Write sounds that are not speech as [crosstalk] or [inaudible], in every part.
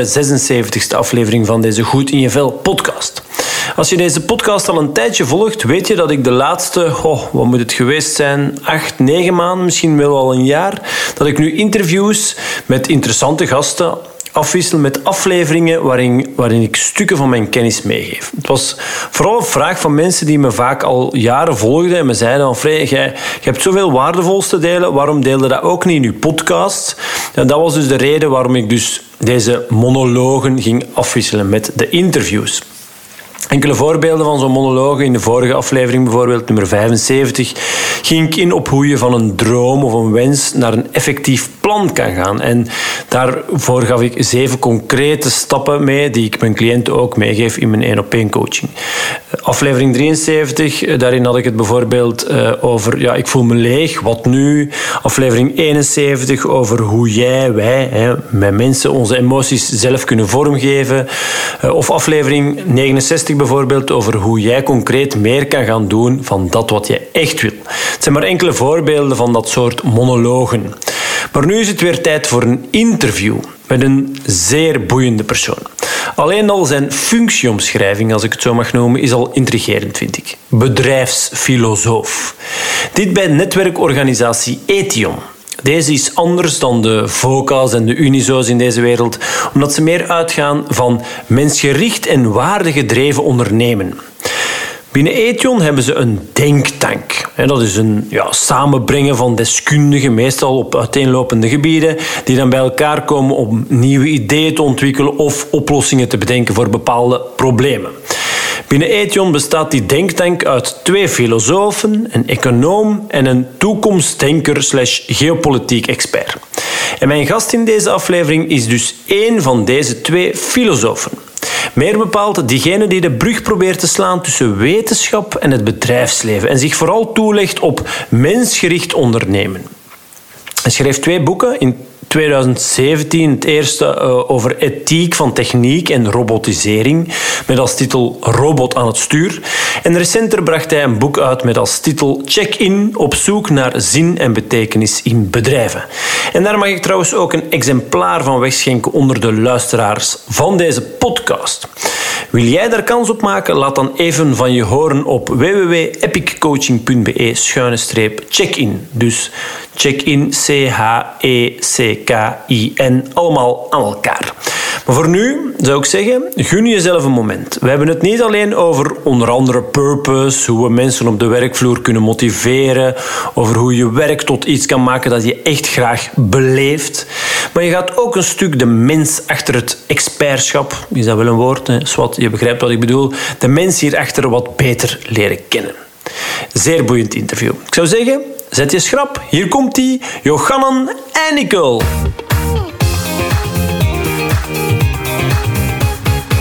De 76e aflevering van deze Goed in je Vel podcast. Als je deze podcast al een tijdje volgt, weet je dat ik de laatste, oh, wat moet het geweest zijn, acht, negen maanden, misschien wel al een jaar, dat ik nu interviews met interessante gasten afwissel met afleveringen waarin, waarin ik stukken van mijn kennis meegeef. Het was vooral een vraag van mensen die me vaak al jaren volgden en me zeiden van Frey, jij hebt zoveel waardevols te delen, waarom deelde dat ook niet in je podcast? En dat was dus de reden waarom ik dus deze monologen ging afwisselen met de interviews. Enkele voorbeelden van zo'n monologen. In de vorige aflevering, bijvoorbeeld nummer 75, ging ik in op hoe je van een droom of een wens naar een effectief plan kan gaan. En daarvoor gaf ik zeven concrete stappen mee die ik mijn cliënten ook meegeef in mijn één op één coaching. Aflevering 73, daarin had ik het bijvoorbeeld eh, over ja, ik voel me leeg, wat nu? Aflevering 71 over hoe jij, wij, hè, met mensen onze emoties zelf kunnen vormgeven. Eh, of aflevering 69 bijvoorbeeld over hoe jij concreet meer kan gaan doen van dat wat je echt wil. Het zijn maar enkele voorbeelden van dat soort monologen. Maar nu is het weer tijd voor een interview met een zeer boeiende persoon. Alleen al zijn functieomschrijving, als ik het zo mag noemen, is al intrigerend, vind ik. Bedrijfsfilosoof. Dit bij netwerkorganisatie Ethion. Deze is anders dan de VOCA's en de Uniso's in deze wereld, omdat ze meer uitgaan van mensgericht en waardegedreven ondernemen. Binnen Ethion hebben ze een denktank. Dat is een ja, samenbrengen van deskundigen, meestal op uiteenlopende gebieden, die dan bij elkaar komen om nieuwe ideeën te ontwikkelen of oplossingen te bedenken voor bepaalde problemen. Binnen Ethion bestaat die denktank uit twee filosofen, een econoom en een toekomstdenker slash geopolitiek expert. En mijn gast in deze aflevering is dus één van deze twee filosofen. Meer bepaald diegene die de brug probeert te slaan tussen wetenschap en het bedrijfsleven en zich vooral toelegt op mensgericht ondernemen. Hij schreef twee boeken in 2017 het eerste uh, over ethiek van techniek en robotisering, met als titel Robot aan het stuur. En recenter bracht hij een boek uit met als titel Check-in op zoek naar zin en betekenis in bedrijven. En daar mag ik trouwens ook een exemplaar van wegschenken onder de luisteraars van deze podcast. Wil jij daar kans op maken? Laat dan even van je horen op www.epiccoaching.be-check-in. Dus check-in, C-H-E-C-K-I-N, allemaal aan elkaar. Maar voor nu zou ik zeggen, gun jezelf een moment. We hebben het niet alleen over onder andere purpose, hoe we mensen op de werkvloer kunnen motiveren, over hoe je werk tot iets kan maken dat je echt graag beleeft. Maar je gaat ook een stuk de mens achter het expertschap, is dat wel een woord, hè? Swat, je begrijpt wat ik bedoel, de mens hierachter wat beter leren kennen. Zeer boeiend interview. Ik zou zeggen, zet je schrap. Hier komt hij, Johannan en Nicole.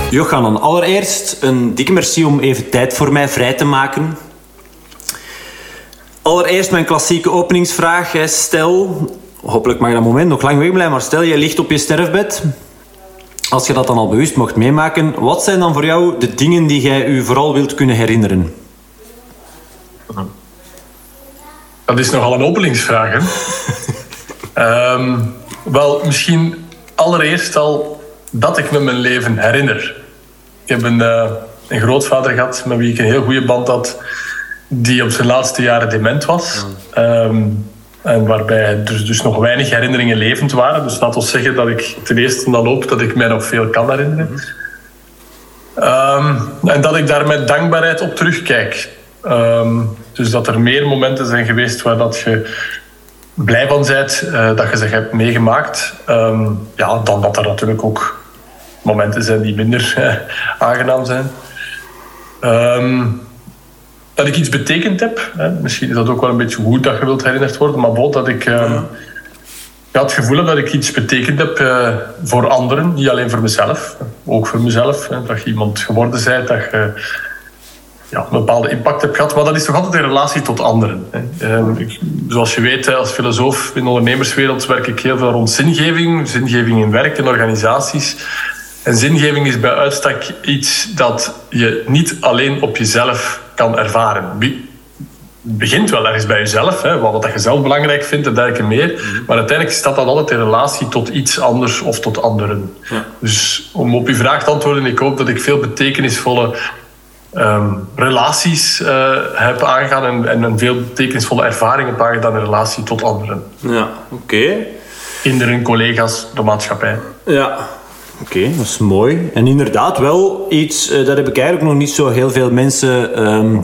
Johannan, allereerst een dikke merci om even tijd voor mij vrij te maken. Allereerst mijn klassieke openingsvraag. Stel, hopelijk mag dat moment nog lang wegblijven, maar stel je ligt op je sterfbed. Als je dat dan al bewust mocht meemaken, wat zijn dan voor jou de dingen die jij u vooral wilt kunnen herinneren? Dat is nogal een openingsvraag, hè? um, [laughs] wel, misschien allereerst al dat ik me mijn leven herinner. Ik heb een, uh, een grootvader gehad met wie ik een heel goede band had, die op zijn laatste jaren dement was. Um, en waarbij dus, dus nog weinig herinneringen levend waren. Dus laat ons zeggen dat ik ten eerste dan hoop dat ik mij nog veel kan herinneren. Um, en dat ik daar met dankbaarheid op terugkijk. Um, dus dat er meer momenten zijn geweest waar dat je blij van bent uh, dat je ze hebt meegemaakt. Um, ja, dan dat er natuurlijk ook momenten zijn die minder uh, [laughs] aangenaam zijn. Um, dat ik iets betekend heb. Hè. Misschien is dat ook wel een beetje goed dat je wilt herinnerd worden, maar bijvoorbeeld dat ik um, ja, het gevoel heb dat ik iets betekend heb uh, voor anderen, niet alleen voor mezelf, ook voor mezelf. Hè. Dat je iemand geworden bent, dat je ja, een bepaalde impact hebt gehad, maar dat is toch altijd in relatie tot anderen. Hè. Ik, zoals je weet, als filosoof in de ondernemerswereld werk ik heel veel rond zingeving, zingeving in werk en organisaties. En zingeving is bij uitstek iets dat je niet alleen op jezelf kan ervaren. begint wel ergens bij jezelf, hè, wat, je zelf belangrijk vindt en dergelijke meer. Mhm. Maar uiteindelijk staat dat altijd in relatie tot iets anders of tot anderen. Ja. Dus om op uw vraag te antwoorden, ik hoop dat ik veel betekenisvolle um, relaties uh, heb aangegaan en, en, een veel betekenisvolle ervaring heb aangedaan in relatie tot anderen. Ja, oké. Kinderen, collega's, de maatschappij. Ja, Oké, dat is mooi. En inderdaad wel iets, uh, dat heb ik eigenlijk nog niet zo heel veel mensen um,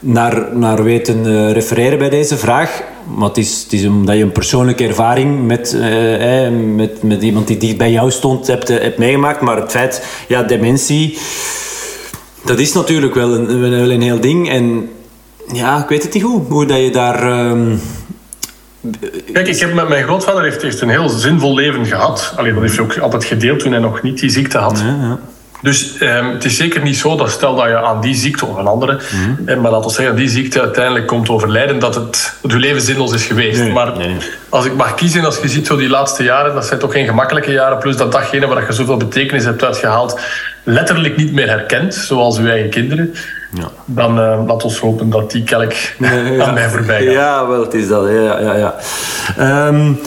naar, naar weten uh, refereren bij deze vraag. Maar het is, het is omdat je een persoonlijke ervaring met, uh, met, met iemand die dicht bij jou stond hebt, hebt meegemaakt. Maar het feit, ja, dementie dat is natuurlijk wel een, wel een heel ding. En ja, ik weet het niet goed, hoe dat je daar... Um... Kijk, ik heb met mijn grootvader heeft, heeft een heel zinvol leven gehad. Alleen dat heeft hij ook altijd gedeeld toen hij nog niet die ziekte had. Ja, ja. Dus um, het is zeker niet zo dat stel dat je aan die ziekte of een andere, mm -hmm. maar laten we zeggen, die ziekte uiteindelijk komt overlijden, dat het, het je leven zinloos is geweest. Nee, maar nee. als ik mag kiezen, als je ziet zo die laatste jaren, dat zijn toch geen gemakkelijke jaren, plus dat datgene waar je zoveel betekenis hebt uitgehaald, letterlijk niet meer herkent, zoals uw eigen kinderen. Ja. Dan uh, laat ons hopen dat die kelk [laughs] aan mij voorbij gaat. Ja, wel, het is dat. Ja, ja, ja. Um,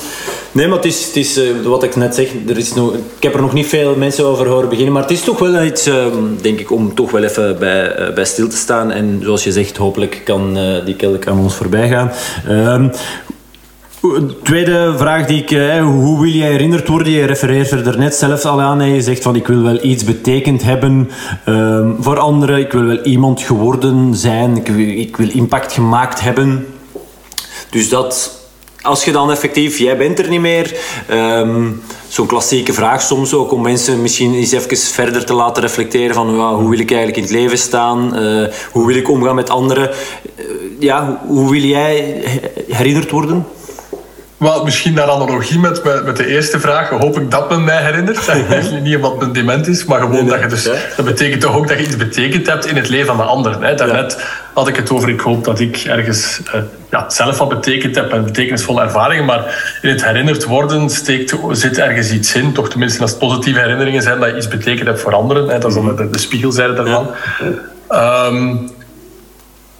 Nee, maar het is, het is uh, wat ik net zeg, er is nog, ik heb er nog niet veel mensen over horen beginnen, maar het is toch wel iets, uh, denk ik, om toch wel even bij, uh, bij stil te staan. En zoals je zegt, hopelijk kan die kelk aan ons voorbij gaan. Ehm, tweede vraag die ik, hoe wil jij herinnerd worden? Je refereert er net zelf al aan en je zegt van ik wil wel iets betekend hebben ehm, voor anderen. Ik wil wel iemand geworden zijn. Ik wil, ik wil impact gemaakt hebben. Dus dat, als je dan effectief, jij bent er niet meer. Um, Zo'n klassieke vraag soms ook om mensen misschien eens even verder te laten reflecteren van hoe wil ik eigenlijk in het leven staan? Uh, hoe wil ik omgaan met anderen? Uh, ja, hoe wil jij herinnerd worden? Wel, misschien naar analogie met, met, met, de eerste vraag. Hoop ik dat men mij herinnert. Eigenlijk niet omdat men dement is, maar gewoon dat je dus... Dat betekent toch ook dat je iets betekend hebt in het leven van de ander. Hè? Daarnet ja. had ik het over, ik hoop dat ik ergens uh, ja, zelf wat betekend heb en betekenisvolle ervaringen, maar in het herinnerd worden steekt, zit ergens iets in. Toch tenminste als het positieve herinneringen zijn dat je iets betekend hebt voor anderen. Hè? Dat is dan de, de spiegelzijde daarvan. Um,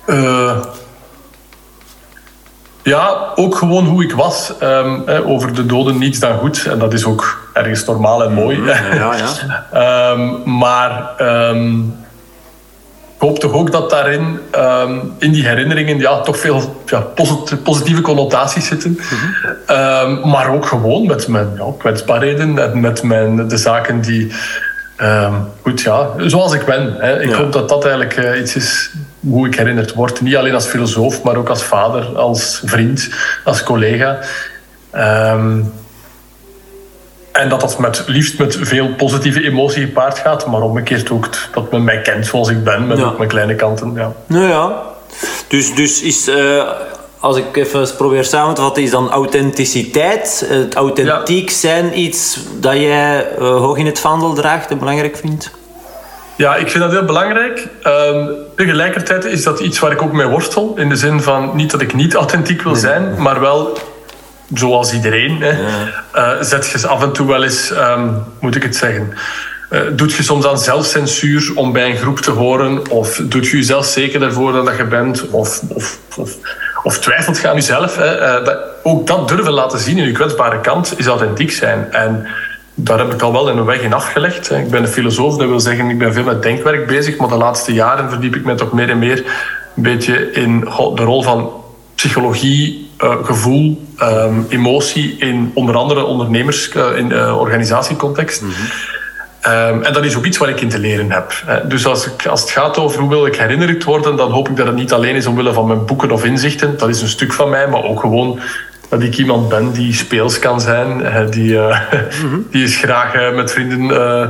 uh, ja, ook gewoon hoe ik was. Um, over de doden niets dan goed. En dat is ook ergens normaal en mooi. Ja, ja. um, [laughs] maar um, ik hoop toch ook dat daarin, in die herinneringen, ja, toch veel ja, positieve connotaties zitten. Mm-hmm. maar ook gewoon met mijn ja, kwetsbaarheden en met mijn, de zaken die goed, ja, zoals ik ben. Hè. Ik hoop dat dat eigenlijk uh, iets is hoe ik herinnerd word. Niet alleen als filosoof, maar ook als vader, als vriend, als collega. Um, en dat dat met, liefst met veel positieve emotie gepaard gaat, maar omgekeerd ook dat men mij kent zoals ik ben, met ja. ook mijn kleine kanten. Ja. Nou ja, dus, dus is uh, als ik even probeer samen te vatten, is dan authenticiteit, het authentiek ja. zijn iets dat jij uh, hoog in het vaandel draagt en belangrijk vindt? Ja, ik vind dat heel belangrijk. Um, tegelijkertijd is dat iets waar ik ook mee worstel. In de zin van niet dat ik niet authentiek wil zijn, maar wel zoals iedereen. Hè, ja. uh, zet je af en toe wel eens, um, moet ik het zeggen. Uh, doet je soms aan zelfcensuur om bij een groep te horen? Of doet je jezelf zeker ervoor dat je bent? Of, of, of of twijfelt je aan jezelf. Hè, uh, dat, ook dat durven laten zien in je kwetsbare kant is authentiek zijn. En daar heb ik al wel in een weg in afgelegd. Ik ben een filosoof, dat wil zeggen, ik ben veel met denkwerk bezig, maar de laatste jaren verdiep ik me toch meer en meer een beetje in de rol van psychologie, uh, gevoel, um, emotie in onder andere ondernemers, uh, in organisatiecontext. Mm-hmm. Um, en dat is ook iets waar ik in te leren heb. Dus als, ik, als het gaat over hoe wil ik herinnerd worden, dan hoop ik dat het niet alleen is omwille van mijn boeken of inzichten. Dat is een stuk van mij, maar ook gewoon dat ik iemand ben die speels kan zijn, die, mm-hmm. [laughs] die is graag uh, met vrienden uh,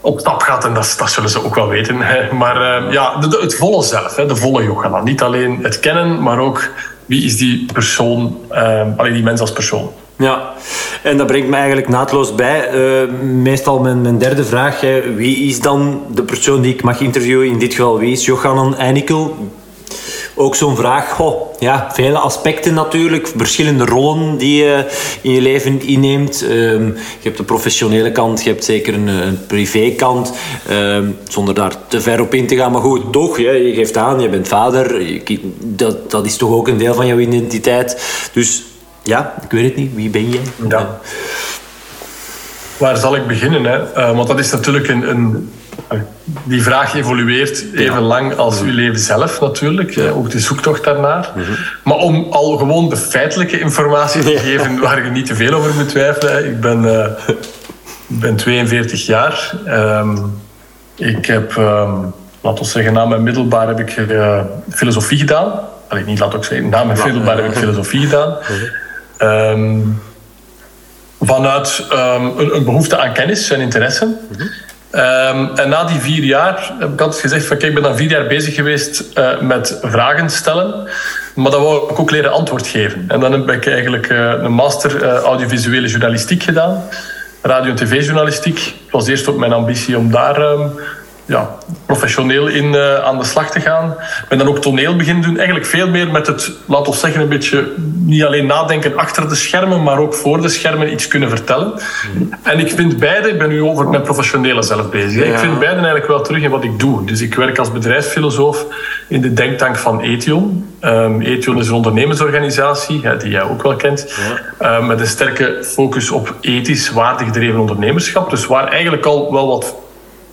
op stap gaat. En dat, dat, zullen ze ook wel weten. Maar ja, de, de, het volle zelf, de volle yoga. Niet alleen het kennen, maar ook wie is die persoon, alleen die mens als persoon. Ja, en dat brengt me eigenlijk naadloos bij. Uh, meestal mijn, mijn, derde vraag. Hè. Wie is dan de persoon die ik mag interviewen? In dit geval, wie is Johanan Einikel? Ook zo'n vraag. Oh, ja, vele aspecten natuurlijk, verschillende rollen die je in je leven inneemt. Ehm, je hebt de professionele kant, je hebt zeker een, een privékant, um, zonder daar te ver op in te gaan. Maar goed, toch, je, je geeft aan, je bent vader, dat, dat is toch ook een deel van jouw identiteit. Dus ja, ik weet het niet, wie ben jij? Ja. Waar zal ik beginnen? Hè? Uh, want dat is natuurlijk een, een die vraag evolueert even lang als uw leven zelf natuurlijk. Ja. Ook de zoektocht daarnaar. Mm -hmm. Maar om al gewoon de feitelijke informatie te geven waar je niet te veel over moet twijfelen. Ik ben, uh, ik ben 42 jaar. Um, ik heb, um, laten we zeggen, na mijn middelbaar heb ik uh, filosofie gedaan. Allee, niet laat ik zeggen, na mijn middelbaar heb ik filosofie gedaan. Um, vanuit een, een, behoefte aan kennis en interesse. Mm -hmm. Um, en na die vier jaar heb ik altijd gezegd van kijk, ik ben dan vier jaar bezig geweest uh, met vragen stellen. Maar dan wou ik ook leren antwoord geven. En dan heb ik eigenlijk uh, een master uh, audiovisuele journalistiek gedaan. Radio- en tv-journalistiek. Het was eerst ook mijn ambitie om daar um, ja, professioneel in uh, aan de slag te gaan. Ik ben dan ook toneel beginnen doen. Eigenlijk veel meer met het, laten we zeggen, een beetje niet alleen nadenken achter de schermen, maar ook voor de schermen iets kunnen vertellen. Mm. En ik vind beide, ik ben nu over mijn professionele zelf bezig. Ja. Ik vind beide eigenlijk wel terug in wat ik doe. Dus ik werk als bedrijfsfilosoof in de denktank van Ethion. Um, Ethion is een ondernemersorganisatie, ja, die jij ook wel kent, ja. uh, met een sterke focus op ethisch waardegedreven ondernemerschap. Dus waar eigenlijk al wel wat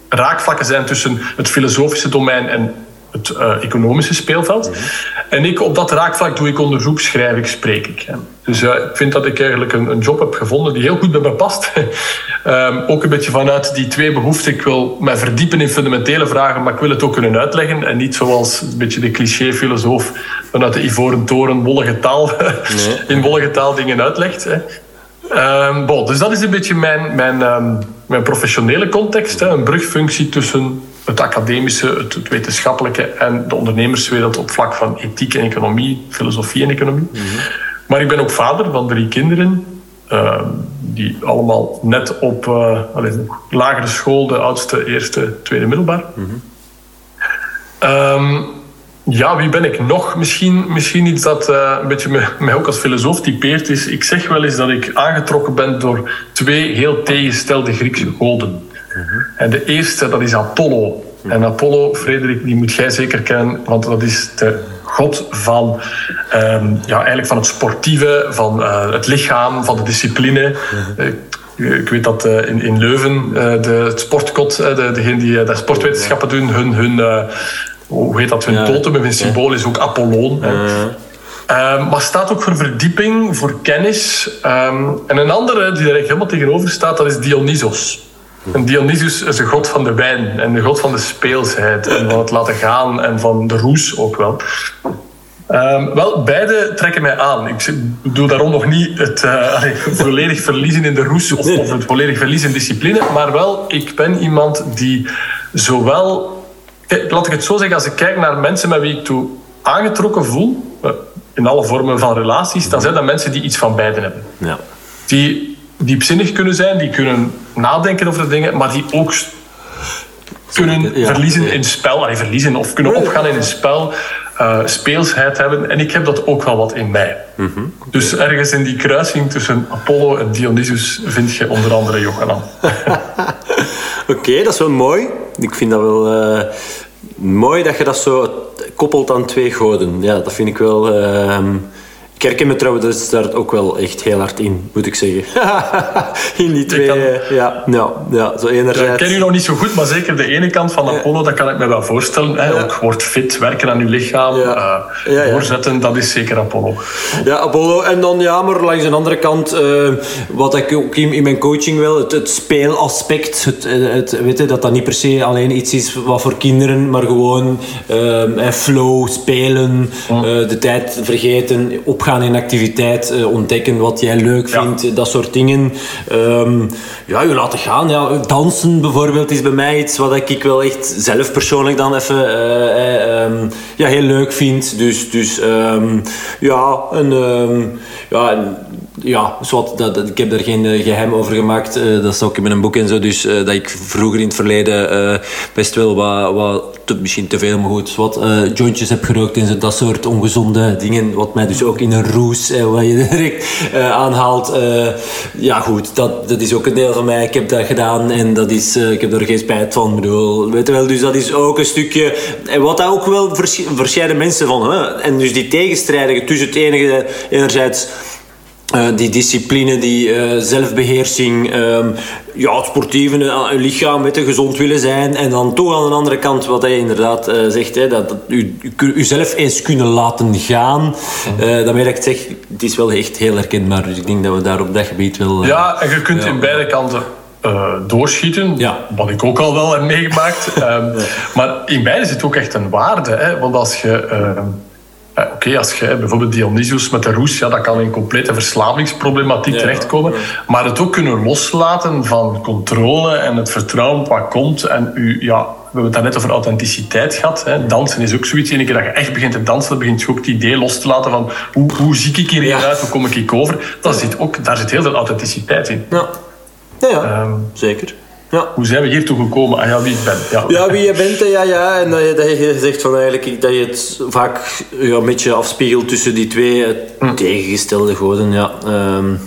raakvlakken zijn tussen het filosofische domein en het uh, economische speelveld. Mm -hmm. En ik, op dat raakvlak doe ik onderzoek, schrijf ik, spreek ik. Dus uh, ik vind dat ik eigenlijk een, een, job heb gevonden die heel goed bij me past. um, [laughs] ook een beetje vanuit die twee behoeften. Ik wil mij verdiepen in fundamentele vragen, maar ik wil het ook kunnen uitleggen. En niet zoals een beetje de cliché-filosoof vanuit de Ivoren Toren wollige taal, [laughs] nee. in wollige taal dingen uitlegt. Hè. Um, bon, dus dat is een beetje mijn, mijn, um, mijn professionele context. Hè. Een brugfunctie tussen het academische, het, het, wetenschappelijke en de ondernemerswereld op vlak van ethiek en economie, filosofie en economie. Mm -hmm. Maar ik ben ook vader van drie kinderen. Uh, die allemaal net op uh, allez, lagere school, de oudste, eerste, tweede middelbaar. Mm -hmm. um, ja, wie ben ik nog? Misschien, misschien iets dat uh, een beetje mij, [laughs] mij ook als filosoof typeert is. Ik zeg wel eens dat ik aangetrokken ben door twee heel tegengestelde Griekse goden. -huh. En de eerste, dat is Apollo. En Apollo, Frederik, die moet jij zeker kennen, want dat is de god van, um, ja, eigenlijk van het sportieve, van uh, het lichaam, van de discipline. -huh. Ik weet dat in, in Leuven de het sportkot, de, degene die uh, sportwetenschappen doen, hun, hun hoe heet dat, hun ja. totem, hun symbool is ook Apollon. Um, maar staat ook voor verdieping, voor kennis. Um, en een andere die er helemaal tegenover staat, dat is Dionysos. En Dionysus is de god van de wijn en de god van de speelsheid en van het laten gaan en van de roes ook wel. Um, wel, beide trekken mij aan. Ik doe daarom nog niet het uh, [laughs] volledig verliezen in de roes of, of het volledig verliezen in discipline, maar wel, ik ben iemand die zowel laat ik het zo zeggen, als ik kijk naar mensen met wie ik toe aangetrokken voel, in alle vormen van relaties, dan zijn dat mensen die iets van beiden hebben. Ja. Die diepzinnig kunnen zijn, die kunnen nadenken over de dingen, maar die ook kunnen ja. verliezen in spel, allee, verliezen of kunnen opgaan in een spel, uh, speelsheid hebben. En ik heb dat ook wel wat in mij. Mm -hmm. Dus ergens in die kruising tussen Apollo en Dionysus vind je onder andere Johanan. [laughs] Oké, dat is wel mooi. Ik vind dat wel uh, mooi dat je dat zo koppelt aan twee goden. Ja, dat vind ik wel... Uh, ik herken me trouwens dus daar ook wel echt heel hard in, moet ik zeggen. [laughs] in die twee, kan... ja, ja, ja, zo enerzijds... Ik ken u nog niet zo goed, maar zeker de ene kant van Apollo, dat kan ik me wel voorstellen. Hè. Ja. Ook wordt fit, werken aan uw lichaam. Uh, doorzetten, dat is zeker Apollo. Ja, Apollo. En dan ja, maar langs de andere kant, uh, wat ik ook in, in, mijn coaching wil, het, het speelaspect, het, het, weet je, dat dat niet per se alleen iets is wat voor kinderen, maar gewoon uh, flow, spelen, de tijd vergeten, op gaan in activiteit, uh, ontdekken wat jij leuk vindt, ja. dat soort dingen. Um, ja, je laten gaan. Ja. Dansen bijvoorbeeld is bij mij iets wat ik wel echt zelf persoonlijk dan even uh, um, ja, heel leuk vind. Dus, dus um, ja, een, ja, een ja, zwart, dat, dat, ik heb daar geen eh, geheim over gemaakt. Uh, dat staat ook in mijn boek en zo. Dus uh, dat ik vroeger in het verleden best wel wat, wat te, misschien te veel, maar goed, wat jointjes heb gerookt en zo, dat soort ongezonde dingen. Wat mij dus ook in een roes, wat je [laughs] direct aanhaalt. ja, goed, dat, dat is ook een deel van mij. Ik heb dat gedaan en dat is, ik heb er geen spijt van. Bedoel, weet je wel, dus dat is ook een stukje. En wat daar ook wel vers, verschillende mensen van. Hè? En dus die tegenstrijdige tussen het enige, enerzijds uh, die discipline, die uh, zelfbeheersing, um, ja, het sportieve uh, lichaam, met gezond willen zijn. En dan toch aan de andere kant, wat hij inderdaad zegt, hè, dat, dat u, u, zelf eens kunnen laten gaan. dan merk ik zeg, het is wel echt heel herkenbaar. Dus ik denk dat we daar op dat gebied wel... ja, en je kunt ja, in beide kanten doorschieten. Ja. Wat ik ook al wel heb meegemaakt. [laughs] um, maar in beide zit ook echt een waarde. Hè? Want als je ehm, eh, oké, als je bijvoorbeeld Dionysius met de roes, ja, dat kan in complete verslavingsproblematiek terechtkomen. Maar het ook kunnen loslaten van controle en het vertrouwen wat komt. En u, ja, we hebben het net over authenticiteit gehad. Hè. Dansen is ook zoiets. Eén keer dat je echt begint te dansen, begint je ook het idee los te laten van hoe, hoe zie ik hier uit, hoe kom ik hier over. Dat zit ook, daar zit heel veel authenticiteit in. Ja, ja, ja. Um, zeker. Ja. Hoe zijn we hier toe gekomen? Ah ja, wie ik ben. Ja, ja wie je bent, ja, ja. En dat je, dat je zegt van eigenlijk dat je het vaak ja, een beetje afspiegelt tussen die twee hm. tegengestelde goden. Ja. Um,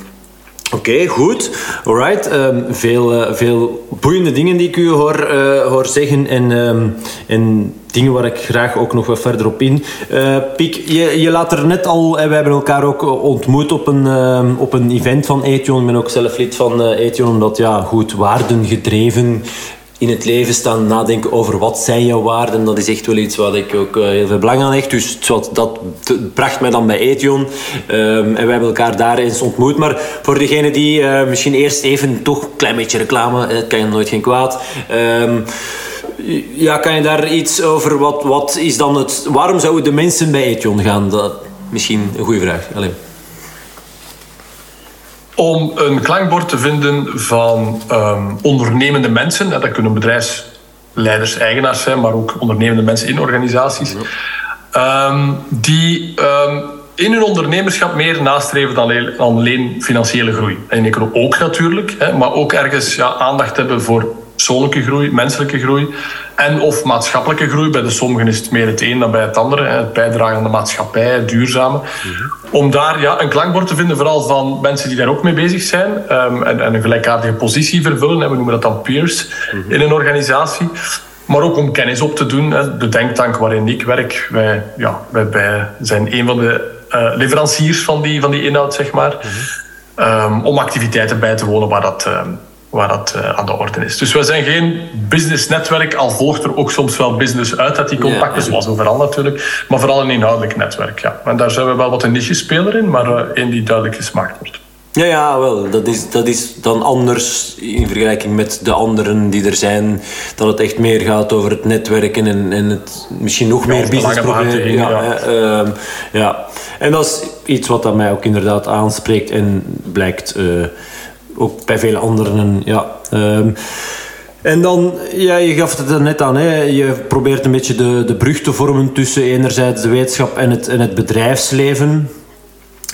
Oké, goed. Alright. Um, veel, uh, veel boeiende dingen die ik u hoor, uh, hoor zeggen. En, um, en dingen waar ik graag ook nog wat verder op in. Uh, Piek, je, je laat er net al... We hebben elkaar ook ontmoet op een, uh, op een event van Ethion. Ik ben ook zelf lid van Ethion. Omdat, ja, goed, waardengedreven in het leven staan nadenken over wat zijn jouw waarden. Dat is echt wel iets wat ik ook heel veel belang aan hecht. Dus dat bracht mij dan bij Ethion. Um, en we hebben elkaar daar eens ontmoet. Maar voor degene die uh, misschien eerst even toch een klein beetje reclame... Het kan je nooit geen kwaad... Um, ja, kan je daar iets over? Wat, wat is dan het, waarom zouden de mensen bij Ethion gaan? Dat, misschien een goede vraag. Alleen. Om een klankbord te vinden van um, ondernemende mensen, dat kunnen bedrijfsleiders, eigenaars zijn, maar ook ondernemende mensen in organisaties, um, die um, in hun ondernemerschap meer nastreven dan alleen financiële groei. En ik ook natuurlijk, hè, maar ook ergens ja, aandacht hebben voor persoonlijke groei, menselijke groei en of maatschappelijke groei. Bij de sommigen is het meer het een dan bij het andere. Het bijdragen aan de maatschappij, het duurzame. Om daar ja, een klankbord te vinden, vooral van mensen die daar ook mee bezig zijn um, en, en, een gelijkaardige positie vervullen. En we noemen dat dan peers in een organisatie. Maar ook om kennis op te doen. De denktank waarin ik werk, wij, ja, wij, wij zijn een van de uh, leveranciers van die, van die inhoud, zeg maar. um, om activiteiten bij te wonen waar dat... Um, waar dat uh, aan de orde is. Dus we zijn geen business-netwerk, al volgt er ook soms wel business uit uit die contacten, zoals overal natuurlijk, maar vooral een inhoudelijk netwerk. Ja. En daar zijn we wel wat een niche-speler in, maar uh, één die duidelijk gesmaakt wordt. Ja, ja, wel. Dat is, dat is dan anders in vergelijking met de anderen die er zijn. Dat het echt meer gaat over het netwerken en, en het misschien nog meer business proberen. Ja, ja. Uh, ja. En dat is iets wat dat mij ook inderdaad aanspreekt en blijkt uh, ook bij vele anderen. Ja. Um, en dan, ja, je gaf het er net aan, hè. je probeert een beetje de, de brug te vormen tussen enerzijds de wetenschap en het, en het bedrijfsleven.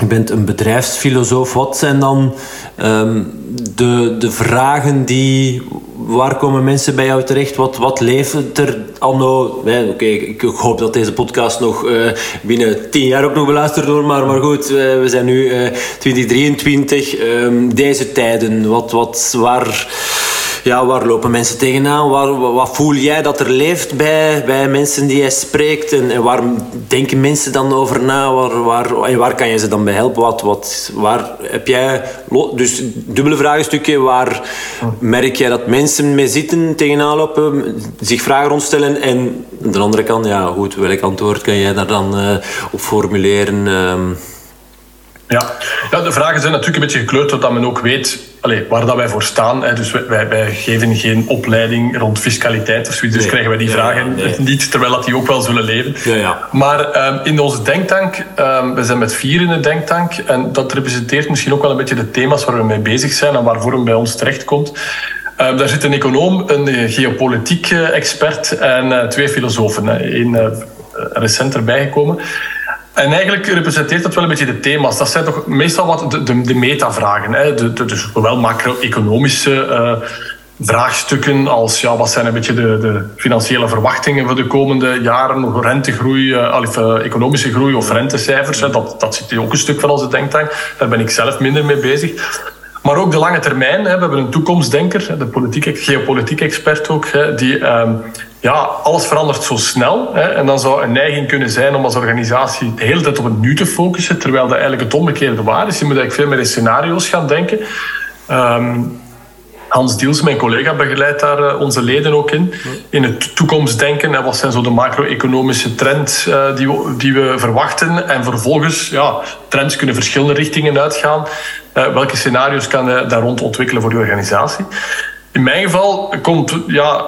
Je bent een bedrijfsfilosoof. Wat zijn dan um, de, de vragen die... Waar komen mensen bij jou terecht? Wat, wat leeft er anno... Oké, okay, ik hoop dat deze podcast nog uh, binnen tien jaar ook nog beluisterd wordt. Maar, maar goed, uh, we zijn nu uh, 2023. Um, deze tijden, wat, wat, waar ja, waar lopen mensen tegenaan? Waar, wat voel jij dat er leeft bij, bij mensen die jij spreekt? En, en waar denken mensen dan over na? Waar, waar, en waar kan je ze dan bij helpen? Wat, wat, waar heb jij... Dus dubbele vraagstukje. Waar merk jij dat mensen mee zitten, tegenaan lopen, zich vragen rondstellen? En aan de andere kant, ja goed, welk antwoord kan jij daar dan uh, op formuleren? Uh, ja. ja, de vragen zijn natuurlijk een beetje gekleurd, zodat men ook weet allez, waar dat wij voor staan. Hè. Dus wij, wij geven geen opleiding rond fiscaliteit of zoiets, dus krijgen wij die vragen [laughs] niet, terwijl dat die ook wel zullen leven. Ja, ja. Maar um, in onze denktank, um, we zijn met vier in de denktank, en dat representeert misschien ook wel een beetje de thema's waar we mee bezig zijn en waarvoor hem bij ons terechtkomt. Um, daar zit een econoom, een geopolitiek expert en uh, twee filosofen. Eén uh, recent erbij gekomen. En eigenlijk representeert dat wel een beetje de thema's. Dat zijn toch meestal wat de, de, de metavragen. Hè? De, dus zowel macro-economische uh, vraagstukken als ja, wat zijn een beetje de, de, financiële verwachtingen voor de komende jaren, rentegroei, of uh, economische groei of rentecijfers. Dat, dat zit hier ook een stuk van onze denktank. Daar ben ik zelf minder mee bezig. Maar ook de lange termijn. Hè. We hebben een toekomstdenker, de politiek, geopolitiek expert ook, hè, die uh, ja, alles verandert zo snel. Hè, en dan zou een neiging kunnen zijn om als organisatie de hele tijd op het nu te focussen, terwijl dat eigenlijk het omgekeerde waar is. Je moet eigenlijk veel meer in scenario's gaan denken. Um, Hans Diels, mijn collega, begeleidt daar uh, onze leden ook in. In het toekomstdenken. En wat zijn zo de macro-economische trends uh, die, we, verwachten? En vervolgens, ja, trends kunnen verschillende richtingen uitgaan. Uh, welke scenario's kan je daar rond ontwikkelen voor je organisatie? In mijn geval komt, ja,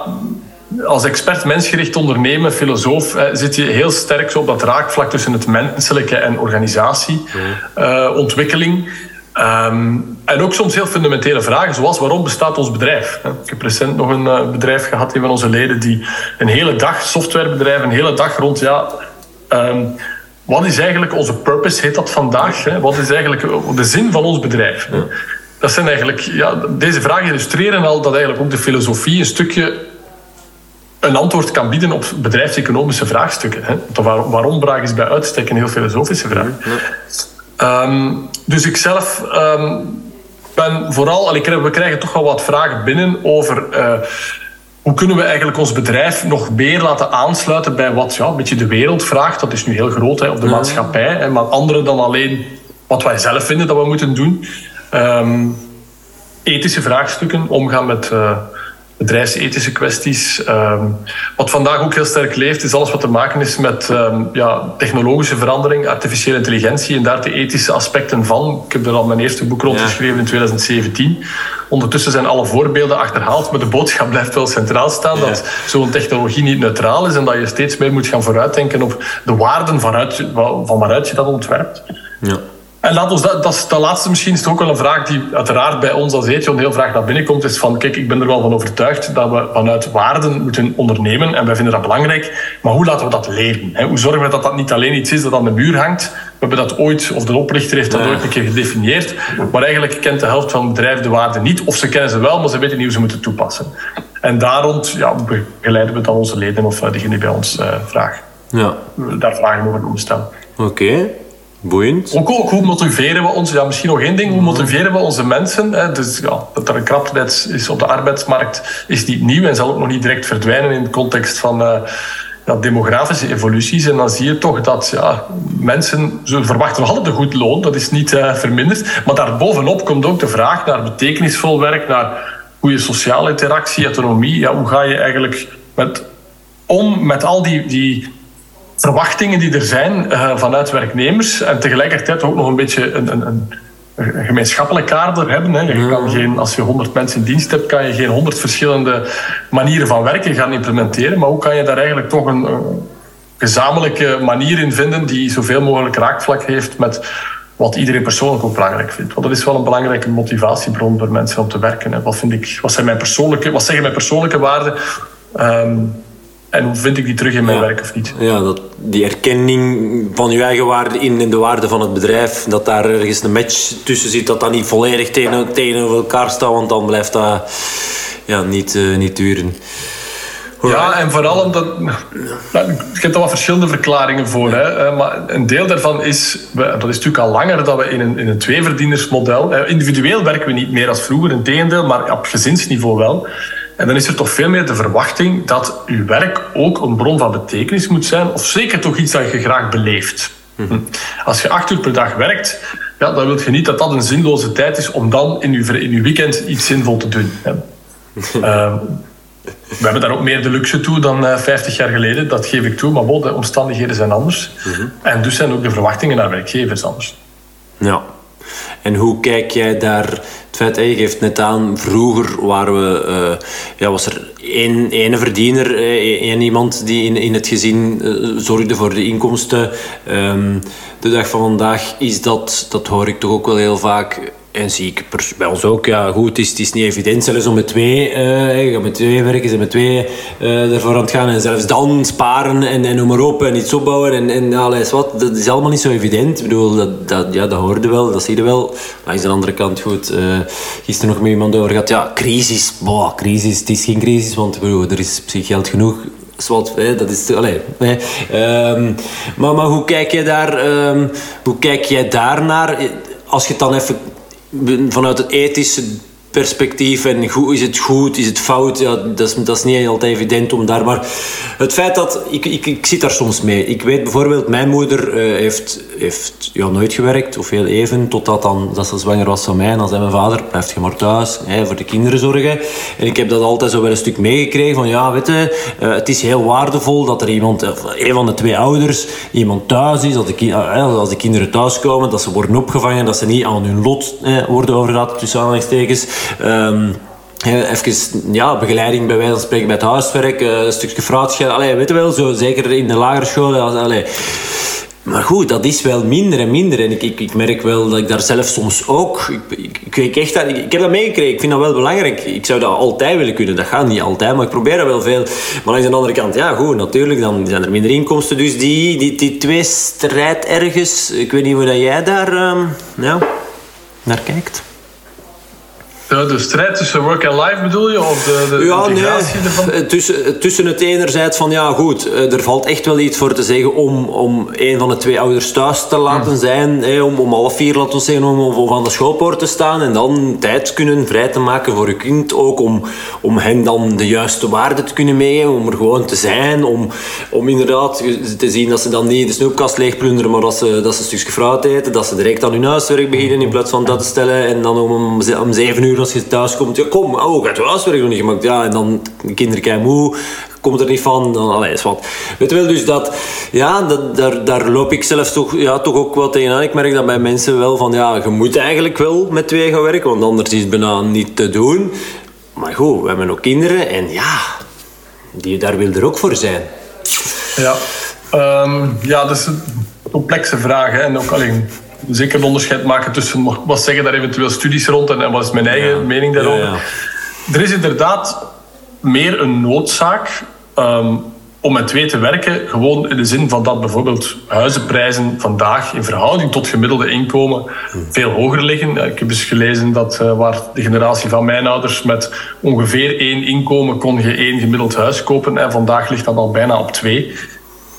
als expert mensgericht ondernemen, filosoof, eh, zit je heel sterk zo op dat raakvlak tussen het menselijke en organisatieontwikkeling. Um, en ook soms heel fundamentele vragen, zoals waarom bestaat ons bedrijf? Ik heb recent nog een uh, bedrijf gehad, een van onze leden, die een hele dag, softwarebedrijf, een hele dag rond, ja, um, wat is eigenlijk onze purpose, heet dat vandaag? Hè? Wat is eigenlijk de zin van ons bedrijf? Hè? Dat zijn eigenlijk, ja, deze vragen illustreren al dat eigenlijk ook de filosofie een stukje een antwoord kan bieden op bedrijfseconomische vraagstukken. Hè? De waar, waarom-vraag is bij uitstek een heel filosofische vraag. Ja. Um, dus ik zelf um, ben vooral... Allee, we krijgen toch wel wat vragen binnen over... Uh, hoe kunnen we eigenlijk ons bedrijf nog meer laten aansluiten bij wat ja, een beetje de wereld vraagt? Dat is nu heel groot, hè, op de ja. maatschappij. Hè, maar andere dan alleen wat wij zelf vinden dat we moeten doen. Um, ethische vraagstukken, omgaan met uh, bedrijfsethische kwesties. Um, wat vandaag ook heel sterk leeft, is alles wat te maken is met um, ja, technologische verandering, artificiële intelligentie en daar de ethische aspecten van. Ik heb er al mijn eerste boek rond geschreven ja. in 2017. Ondertussen zijn alle voorbeelden achterhaald, maar de boodschap [laughs] blijft wel centraal staan ja. dat zo'n technologie niet neutraal is en dat je steeds meer moet gaan vooruitdenken op de waarden vanuit, van waaruit je dat ontwerpt. Ja. En laat ons dat, dat, is, dat laatste misschien is ook wel een vraag die uiteraard bij ons als Ethion heel graag naar binnen komt. Is van, kijk, ik ben er wel van overtuigd dat we vanuit waarden moeten ondernemen. En wij vinden dat belangrijk. Maar hoe laten we dat leren? Hè? Hoe zorgen we dat dat niet alleen iets is dat aan de muur hangt? We hebben dat ooit, of de oplichter heeft dat ja. ooit een keer gedefinieerd. Maar eigenlijk kent de helft van het bedrijf de waarden niet. Of ze kennen ze wel, maar ze weten niet hoe ze moeten toepassen. En daar rond ja, begeleiden we dan onze leden of uh, die bij ons uh, vragen. Ja. Daar vragen over kunnen stellen. Oké. Okay. Ook, ook, hoe motiveren we ons? Ja, misschien nog één ding. Hoe motiveren we onze mensen? Hè? Dus ja, dat er een krapheid is op de arbeidsmarkt is niet nieuw en zal ook nog niet direct verdwijnen in de context van uh, ja, demografische evoluties. En dan zie je toch dat ja, mensen, ze verwachten nog altijd een goed loon, dat is niet uh, verminderd. Maar daarbovenop komt ook de vraag naar betekenisvol werk, naar goede sociale interactie, autonomie. Ja, hoe ga je eigenlijk met, om met al die, die verwachtingen die er zijn uh, vanuit werknemers en tegelijkertijd ook nog een beetje een, een, een, een gemeenschappelijk kader hebben. Hè. Je kan geen, als je 100 mensen in dienst hebt, kan je geen 100 verschillende manieren van werken gaan implementeren. Maar hoe kan je daar eigenlijk toch een, een gezamenlijke manier in vinden die zoveel mogelijk raakvlak heeft met wat iedereen persoonlijk ook belangrijk vindt. Want dat is wel een belangrijke motivatiebron voor mensen om te werken. Hè. Wat, vind ik, wat, zijn mijn persoonlijke, wat zeggen mijn persoonlijke waarden? Um, en vind ik die terug in mijn ja. werk of niet? Ja, dat, die erkenning van je eigen waarde in, in de waarde van het bedrijf, dat daar ergens een match tussen zit, dat dat niet volledig tegen, tegenover elkaar staat, want dan blijft dat ja, niet, uh, niet duren. Ja, en vooral omdat. Nou, je hebt er wat verschillende verklaringen voor. Hè, maar een deel daarvan is. Dat is natuurlijk al langer dat we in een, in een tweeverdienersmodel. Individueel werken we niet meer als vroeger, in tegendeel, maar op gezinsniveau wel. En dan is er toch veel meer de verwachting dat uw werk ook een bron van betekenis moet zijn, of zeker toch iets dat je graag beleeft. Mm-hmm. Als je acht uur per dag werkt, ja, dan wil je niet dat dat een zinloze tijd is om dan in uw, in uw weekend iets zinvol te doen. uh, [laughs] we hebben daar ook meer de luxe toe dan uh, 50 jaar geleden, dat geef ik toe, maar bon, de omstandigheden zijn anders. Mm-hmm. En dus zijn ook de verwachtingen naar werkgevers anders. Ja. En hoe kijk jij daar het feit, je geeft net aan, vroeger waren we, uh, ja, was er één ene verdiener, één iemand die in, in het gezin uh, zorgde voor de inkomsten. Um, de dag van vandaag is dat, dat hoor ik toch ook wel heel vaak, en zie ik bij ons ook, ja goed, het is, het is niet evident. Zelfs om met twee, uh, met twee werken, ze met twee uh, ervoor aan het gaan. En zelfs dan sparen en, en noem maar op en iets opbouwen en, en alles wat, dat is allemaal niet zo evident. Ik bedoel, dat, dat, ja, dat hoorde wel, dat zie je wel. Langs de andere kant, goed, uh, gisteren nog met iemand over gehad, ja, crisis, boah, crisis, het is geen crisis, want bedoel, er is op zich geld genoeg. Zwart, dat is... Allez, um, maar, maar hoe kijk jij daar, um, hoe kijk jij daar naar? Als je het dan even vanuit het ethische perspectief en hoe, is het goed, is het fout, ja, dat, is, dat is niet altijd evident om daar. Maar het feit dat, ik, ik, ik zit daar soms mee. Ik weet bijvoorbeeld, mijn moeder uh, heeft, heeft ja, nooit gewerkt, of heel even, totdat dan, dat ze zwanger was van mij. En dan zei mijn vader, blijf je maar thuis, hè, voor de kinderen zorgen. En ik heb dat altijd zo wel een stuk meegekregen van, ja, weet je, uh, het is heel waardevol dat er iemand, een van de twee ouders, iemand thuis is, dat de, uh, als de kinderen thuiskomen, dat ze worden opgevangen, dat ze niet aan hun lot worden overgelaten, tussen aanhalingstekens. Um, Even ja, begeleiding bij wijze van spreken bij het huiswerk, eh, een stukje fruitschil. Allee, weet je wel, zo, zeker in de lagere school. Allee. Maar goed, dat is wel minder en minder. En ik, ik, ik merk wel dat ik daar zelf soms ook... Ik, ik, ik, echt, ik, heb dat meegekregen. Ik vind dat wel belangrijk. Ik zou dat altijd willen kunnen. Dat gaat niet altijd, maar ik probeer dat wel veel. Maar aan de andere kant, ja goed, natuurlijk, dan zijn er minder inkomsten. Dus die, die, die twee strijd ergens... Ik weet niet hoe dat jij daar um, ja, naar kijkt. De, strijd tussen work en life bedoel je? Of de, de ja, nee. Ervan? Eh, tussen, tussen het enerzijds van ja, goed, eh, er valt echt wel iets voor te zeggen om, om een van de twee ouders thuis te laten hmm. zijn. Hè, om, om half vier, laten we zeggen, om, om aan de schoolpoort te staan. En dan tijd kunnen vrij te maken voor je kind. Ook om, om hen dan de juiste waarde te kunnen meegeven. Om er gewoon te zijn. Om, om inderdaad te zien dat ze dan niet de snoepkast leegplunderen, maar dat ze, dat ze een stukje fruit eten. Dat ze direct aan hun huiswerk beginnen in plaats van dat te stellen. En dan om, om zeven uur als je thuis komt, ja, kom, oh, gaat je huiswerk nog niet gemaakt. Ja, en dan de kinderen kijken moe, komt er niet van. Dan, allee, is wat. Weet wel, dus dat, ja, dat, daar, daar loop ik zelf toch, ja, toch ook wel tegenaan. Ik merk dat bij mensen wel van, ja, je moet eigenlijk wel met twee gaan werken, want anders is het bijna niet te doen. Maar goed, we hebben ook kinderen en ja, die, daar wil er ook voor zijn. Ja, um, ja dat is een complexe vraag. Hè. En ook alleen zeker een onderscheid maken tussen wat zeggen daar eventueel studies rond en, wat is mijn eigen mening daarover. Er is inderdaad meer een noodzaak ehm, om met twee te werken. Gewoon in de zin van dat bijvoorbeeld huizenprijzen vandaag in verhouding tot gemiddelde inkomen veel hoger liggen. Ik heb eens gelezen dat uh, waar de generatie van mijn ouders met ongeveer één inkomen kon je één gemiddeld huis kopen. En vandaag ligt dat al bijna op twee.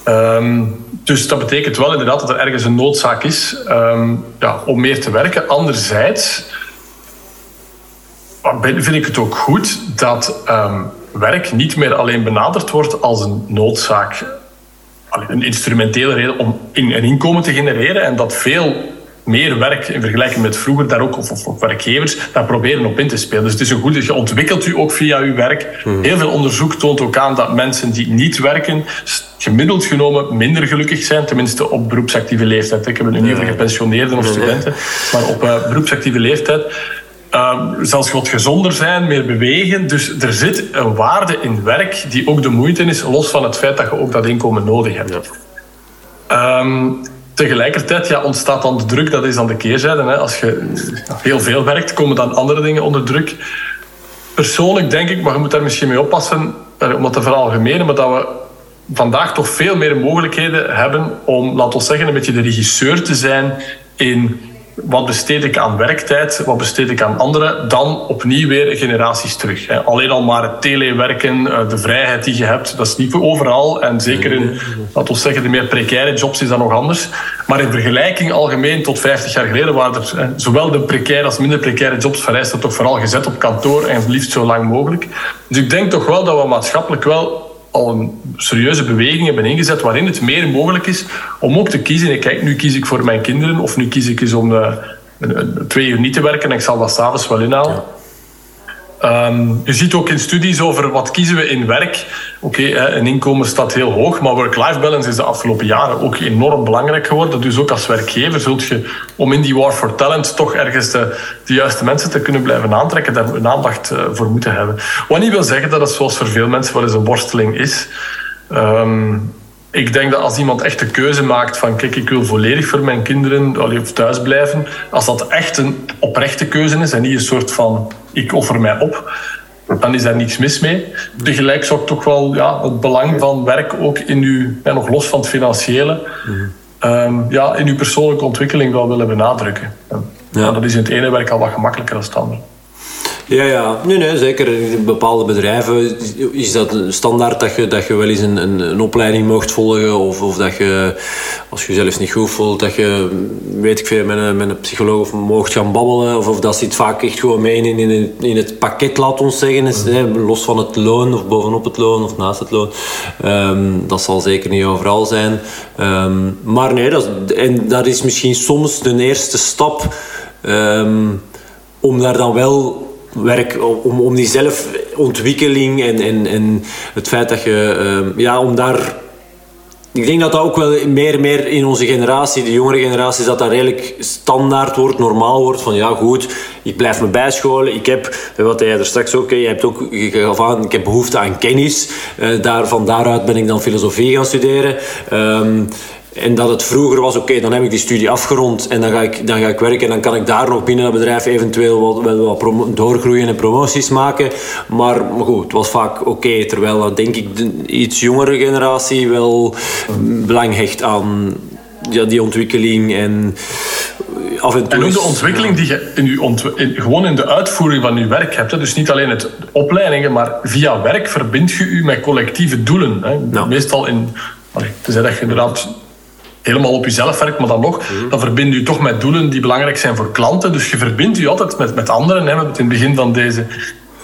Um, dus dat betekent wel inderdaad dat er ergens een noodzaak is um, ja, om meer te werken. Anderzijds vind ik het ook goed dat um, werk niet meer alleen benaderd wordt als een noodzaak, een instrumentele reden om een inkomen te genereren en dat veel meer werk in vergelijking met vroeger daar ook, of, of, werkgevers, daar proberen op in te spelen. Dus het is een goed, je ontwikkelt u ook via uw werk. Hmm. Heel veel onderzoek toont ook aan dat mensen die niet werken, gemiddeld genomen minder gelukkig zijn, tenminste op beroepsactieve leeftijd. Ik heb het nu niet over gepensioneerden of studenten, maar op uh, beroepsactieve leeftijd. Uh, zelfs wat gezonder zijn, meer bewegen. Dus er zit een waarde in werk die ook de moeite is, los van het feit dat je ook dat inkomen nodig hebt. Um, Tegelijkertijd ja, ontstaat dan de druk, dat is dan de keerzijde. Hè. Als je heel veel werkt, komen dan andere dingen onder druk. Persoonlijk denk ik, maar je moet daar misschien mee oppassen, eh, om het te veralgemenen, maar dat we vandaag toch veel meer mogelijkheden hebben om, laten we zeggen, een beetje de regisseur te zijn in wat besteed ik aan werktijd, wat besteed ik aan anderen, dan opnieuw weer generaties terug. Alleen al maar het telewerken, eh, de vrijheid die je hebt, dat is niet voor overal. En zeker in, laten we zeggen, de meer precaire jobs is dat nog anders. Maar in vergelijking algemeen tot 50 jaar geleden waren er zowel de precaire als minder precaire jobs vereisten toch vooral gezet op kantoor en liefst zo lang mogelijk. Dus ik denk toch wel dat we maatschappelijk wel al een serieuze beweging hebben ingezet waarin het meer mogelijk is om ook te kiezen. Ik kijk, nu kies ik voor mijn kinderen of nu kies ik eens om uh, twee uur niet te werken en ik zal dat s'avonds wel inhalen. Um, je ziet ook in studies over wat kiezen we in werk. Oké, een inkomen staat heel hoog, maar work-life balance is de afgelopen jaren ook enorm belangrijk geworden. Dus ook als werkgever zult je, om in die war for talent toch ergens de, de juiste mensen te kunnen blijven aantrekken, daar een aandacht uh, voor moeten hebben. Wat niet wil zeggen dat het zoals voor veel mensen wel eens een worsteling is. Um, ik denk dat als iemand echt de keuze maakt van kijk, ik wil volledig voor mijn kinderen of thuis blijven, als dat echt een oprechte keuze is en niet een soort van ik offer mij op, dan is daar niets mis mee. Tegelijk zou ik toch wel ja, het belang van werk ook in uw, ja, nog los van het financiële, um, ja, in uw persoonlijke ontwikkeling wel willen benadrukken. Ja. dat is in het ene werk al wat gemakkelijker dan het andere. Ja, ja. Nee, nee, zeker. In bepaalde bedrijven is dat standaard dat je, dat je wel eens een, een, een opleiding mocht volgen. Of, of dat je, als je jezelf niet goed voelt, dat je, weet ik veel, met een, met een psycholoog of mocht gaan babbelen. Of, of dat zit vaak echt gewoon mee in, in, in het pakket, laat ons zeggen. Is, hè, los van het loon, of bovenop het loon, of naast het loon. Ehm, dat zal zeker niet overal zijn. Ehm, maar nee, dat, en dat is misschien soms de eerste stap um, om daar dan wel werk om, om die zelfontwikkeling en, en, en het feit dat je, uh, ja, om daar. Ik denk dat dat ook wel meer meer in onze generatie, de jongere generatie, dat dat redelijk standaard wordt, normaal wordt. Van ja, goed, ik blijf me bijscholen. Ik heb, wat jij er straks ook, je hebt ook gaf aan, ik heb behoefte aan kennis. Uh, daar, van daaruit ben ik dan filosofie gaan studeren. Uh, en dat het vroeger was, oké, dan heb ik die studie afgerond en dan ga, ik, dan ga ik werken en dan kan ik daar nog binnen het bedrijf eventueel wat, wat doorgroeien en promoties maken. Maar, maar goed, het was vaak oké, terwijl denk ik de iets jongere generatie wel belang hecht aan ja, die ontwikkeling en af en toe... En ook de ontwikkeling die je in gewoon in de uitvoering van je werk hebt. Hè. Dus niet alleen het opleidingen, maar via werk verbind je je met collectieve doelen. Hè. Meestal in... Allee, dat je inderdaad helemaal op jezelf werkt, maar dan nog, mhm. dan verbind je toch met doelen die belangrijk zijn voor klanten. Dus je verbindt je altijd met, met anderen. Hè. We hebben het in het begin van, deze,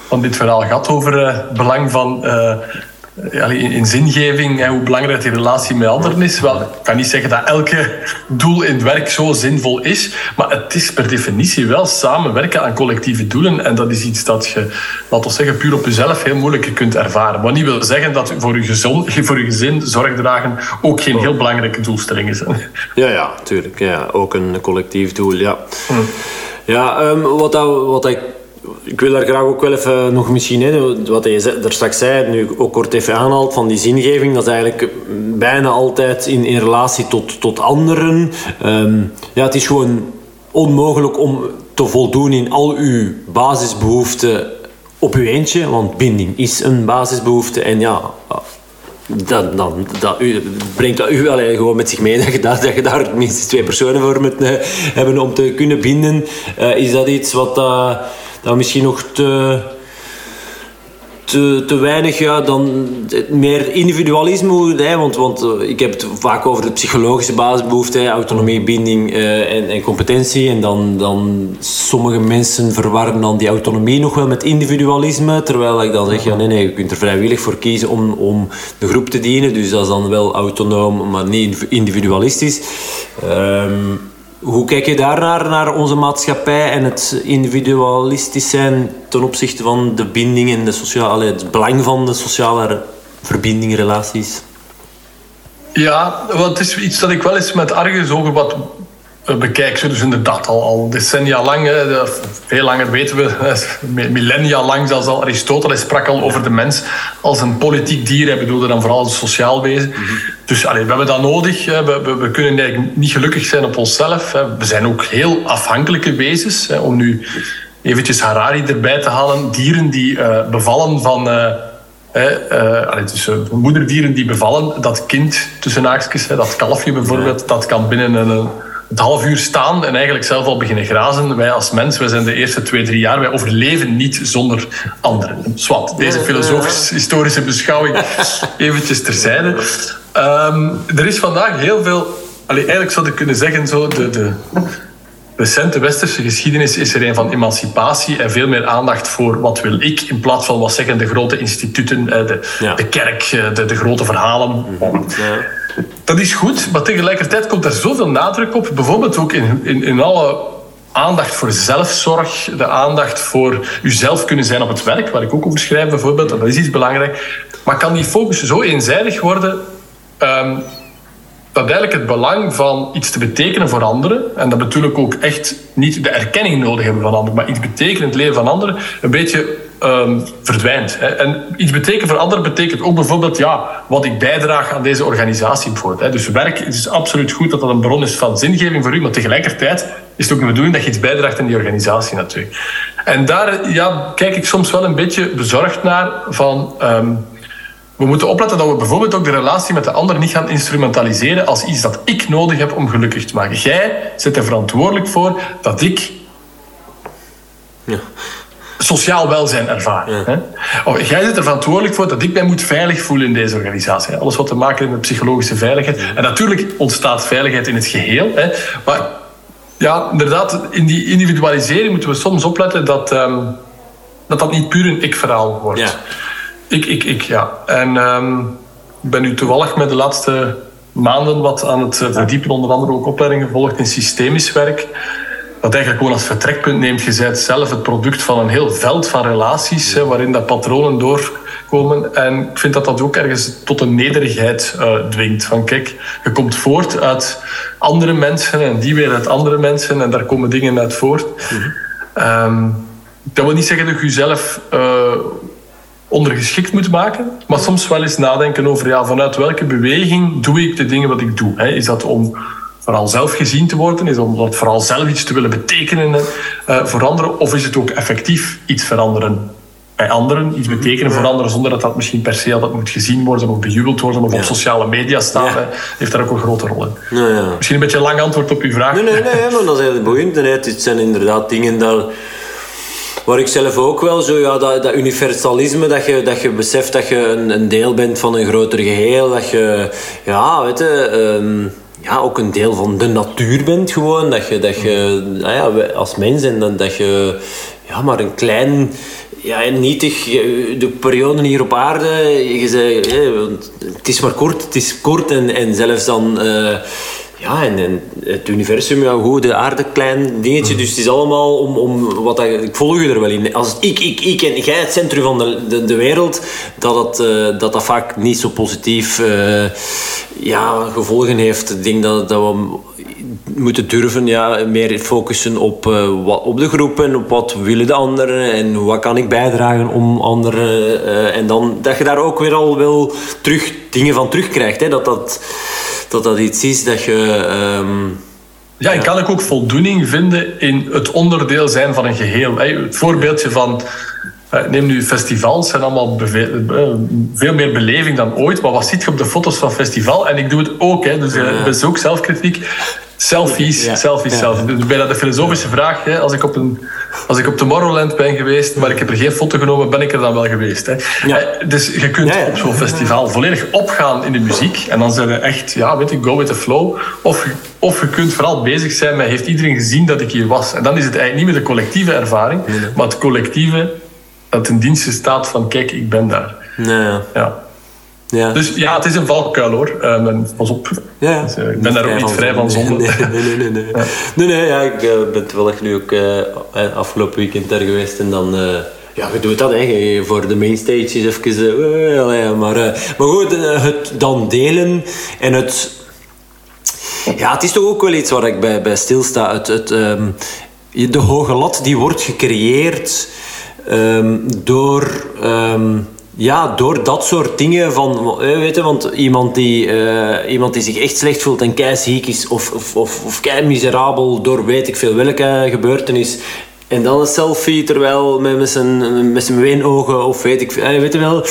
van dit verhaal gehad over uh, het belang van uh, in zingeving hoe belangrijk die relatie met anderen is. Wel, ik kan niet zeggen dat elke doel in het werk zo zinvol is, maar het is per definitie wel samenwerken aan collectieve doelen. En dat is iets dat je, laten we zeggen, puur op jezelf heel moeilijk kunt ervaren. Wat niet wil zeggen dat voor je, gezond, [laughs] voor je gezin zorg dragen ook geen heel belangrijke doelstelling is. Ja, ja, tuurlijk. Ja, ook een collectief doel, ja. Hm. Ja, um, wat, dat, wat ik ik wil daar graag ook wel even nog misschien, wat je er straks zei, nu ook kort even aanhaalt van die zingeving, dat is eigenlijk bijna altijd in, relatie tot, tot anderen. Ehm, ja, het is gewoon onmogelijk om te voldoen in al uw basisbehoeften op uw eentje, want binding is een basisbehoefte en ja, dan, dan dat u, brengt dat u alleen gewoon met zich mee [laughs] dat je, daar, dat je daar minstens twee personen voor moet uh, hebben om te kunnen binden. Uh, is dat iets wat... Uh, dat misschien nog te, te, te weinig, ja, dan meer individualisme. Hè, want, want eh, ik heb het vaak over de psychologische basisbehoefte, autonomie, binding uh, en, en, competentie. En dan, dan sommige mensen verwarren dan die autonomie nog wel met individualisme. Terwijl ik dan zeg, ja, nee, nee, je kunt er vrijwillig voor kiezen om, om de groep te dienen. Dus dat is dan wel autonoom, maar niet individualistisch. Um, hoe kijk je daarnaar, naar onze maatschappij en het individualistisch zijn ten opzichte van de binding en de sociale, het belang van de sociale verbinding, relaties? Ja, want het is iets dat ik wel eens met argusogen wat eh, bekijk. Dus inderdaad, al, al decennia lang, veel langer weten we, [laughs] millennia lang zelfs al. Aristoteles sprak al over de mens als een politiek dier. Hij bedoelde dan vooral een sociaal wezen. Mhm. Dus allee, we hebben dat nodig. We, we, we, kunnen eigenlijk niet gelukkig zijn op onszelf. We zijn ook heel afhankelijke wezens. Om nu eventjes Harari erbij te halen. Dieren die uh, bevallen van... Uh, uh, dus, moederdieren die bevallen, dat kind tussen haakjes, dat kalfje bijvoorbeeld, dat kan binnen een, het half uur staan en eigenlijk zelf al beginnen grazen. Wij als mens, wij zijn de eerste twee, drie jaar, wij overleven niet zonder anderen. Swat, deze filosofisch-historische beschouwing eventjes terzijde. Um, er is vandaag heel veel... Allee, eigenlijk zou ik kunnen zeggen, zo, de, de recente westerse geschiedenis is er een van emancipatie en veel meer aandacht voor wat wil ik, in plaats van wat zeggen de grote instituten, eh, de, de kerk, eh, de, de grote verhalen. Ja. Dat is goed, maar tegelijkertijd komt er zoveel nadruk op. Bijvoorbeeld ook in, in, in alle aandacht voor zelfzorg, de aandacht voor uzelf kunnen zijn op het werk, waar ik ook over schrijf bijvoorbeeld, dat is iets belangrijk. Maar kan die focus zo eenzijdig worden? Um, dat eigenlijk het belang van iets te betekenen voor anderen, en dat natuurlijk ook echt niet de erkenning nodig hebben van anderen, maar iets betekenen het leven van anderen, een beetje um, verdwijnt. En iets betekenen voor anderen betekent ook bijvoorbeeld ja, wat ik bijdraag aan deze organisatie. Bijvoorbeeld, hè. Dus werk is absoluut goed dat dat een bron is van zingeving voor u, maar tegelijkertijd is het ook de bedoeling dat je iets bijdraagt aan die organisatie natuurlijk. En daar ja, kijk ik soms wel een beetje bezorgd naar van... Um, we moeten opletten dat we bijvoorbeeld ook de relatie met de ander niet gaan instrumentaliseren als iets dat ik nodig heb om gelukkig te maken. Jij zit er verantwoordelijk voor dat ik ja. Sociaal welzijn ervaar. Hè? Jij zit er verantwoordelijk voor dat ik mij moet veilig voelen in deze organisatie. Alles wat te maken heeft met psychologische veiligheid. En natuurlijk ontstaat veiligheid in het geheel. Hè? Maar ja, inderdaad, in die individualisering moeten we soms opletten dat um, dat, dat niet puur een ik-verhaal wordt. Ja. Ik, ik, ik, ja. En um, ik ben nu toevallig met de laatste maanden wat aan het verdiepen, onder andere ook opleidingen gevolgd in systemisch werk. Dat eigenlijk gewoon als vertrekpunt neemt. Je bent zelf het product van een heel veld van relaties, hè, waarin dat patronen doorkomen. En ik vind dat dat ook ergens tot een nederigheid uh, dwingt. Van kijk, je komt voort uit andere mensen en die weer uit andere mensen en daar komen dingen uit voort. Dat wil niet zeggen dat je jezelf uh, ondergeschikt moet maken, maar soms wel eens nadenken over ja, vanuit welke beweging doe ik de dingen wat ik doe. Hè? Is dat om vooral zelf gezien te worden? Is dat om dat vooral zelf iets te willen betekenen uh, voor anderen? Of is het ook effectief iets veranderen bij anderen, iets betekenen voor anderen zonder dat dat misschien per se dat moet gezien worden of bejubeld worden of op sociale media staan, ja. heeft daar ook een grote rol in. Nou ja. Misschien een beetje een lang antwoord op uw vraag. Nee, nee, nee, maar dat is heel boeiend. Het zijn inderdaad dingen dat waar ik zelf ook wel zo, ja, dat, dat universalisme, dat je, dat je beseft dat je een, een deel bent van een groter geheel, dat je, ja, weet je, um, ja, ook een deel van de natuur bent gewoon, dat je, dat je nou ja, als mens en dat, dat je ja, maar een klein ja, nietig, de periode hier op aarde, je zei, het is maar kort, het is kort en, en zelfs dan... Uh, ja, en, en, het universum, ja, goed, de aarde, klein dingetje. Dus het is allemaal om, om wat dat, ik volg je er wel in. Als ik, ik, ik en jij het centrum van de, de, de wereld, dat, het, uh, dat dat vaak niet zo positief uh, ja, gevolgen heeft. Ik denk dat, dat we moeten durven ja, meer focussen op, uh, wat, op de groepen, op wat willen de anderen en wat kan ik bijdragen om anderen. en dan dat je daar ook weer al wel terug dingen van terugkrijgt. Hè, dat dat dat dat iets is dat je. Um, ja, en kan ik ook voldoening vinden in het onderdeel zijn van een geheel. Het voorbeeldje van. Eh, neem nu festivals, zijn allemaal eh, veel meer beleving dan ooit. Maar wat ziet je op de foto's van festival? En ik doe het ook, hè, dus ik ben ook zelfkritiek. Selfies, ja. selfies, selfies. Dus bijna de filosofische vraag. Hè, als, ik op een, als ik op Tomorrowland ben geweest, maar ik heb er geen foto genomen, ben ik er dan wel geweest. Hè. Ja. Dus je kunt op zo'n festival volledig opgaan in de muziek. En dan zijn we echt, ja, weet je, go with the flow. Of, of je kunt vooral bezig zijn met, heeft iedereen gezien dat ik hier was? En dan is het eigenlijk niet meer de collectieve ervaring, maar het collectieve dat ten dienste staat van, kijk, ik ben daar. Nee. Ja. Ja. Dus ja, het is een valkuil hoor. Uh, pas op. Ja, dus, uh, ik ben daar ook niet vrij van zonde. Nee, nee, nee. nee, nee. Ja. nee, nee ja, ik uh, ben toevallig nu ook afgelopen weekend daar geweest en dan... ja, je doet dat hè, voor de mainstage is even... maar, maar goed, het dan delen en het... Ja, het is toch ook wel iets waar ik bij, bij stilsta. Het, het, um, de hoge lat die wordt gecreëerd um, door... Um, ja, door dat soort dingen van, weet je, want iemand die, uh, iemand die zich echt slecht voelt en kei ziek is of, of, of, of kei miserabel door weet ik veel welke gebeurtenis en dan een selfie terwijl met, met zijn, met zijn weenogen of weet ik veel. Weet je wel,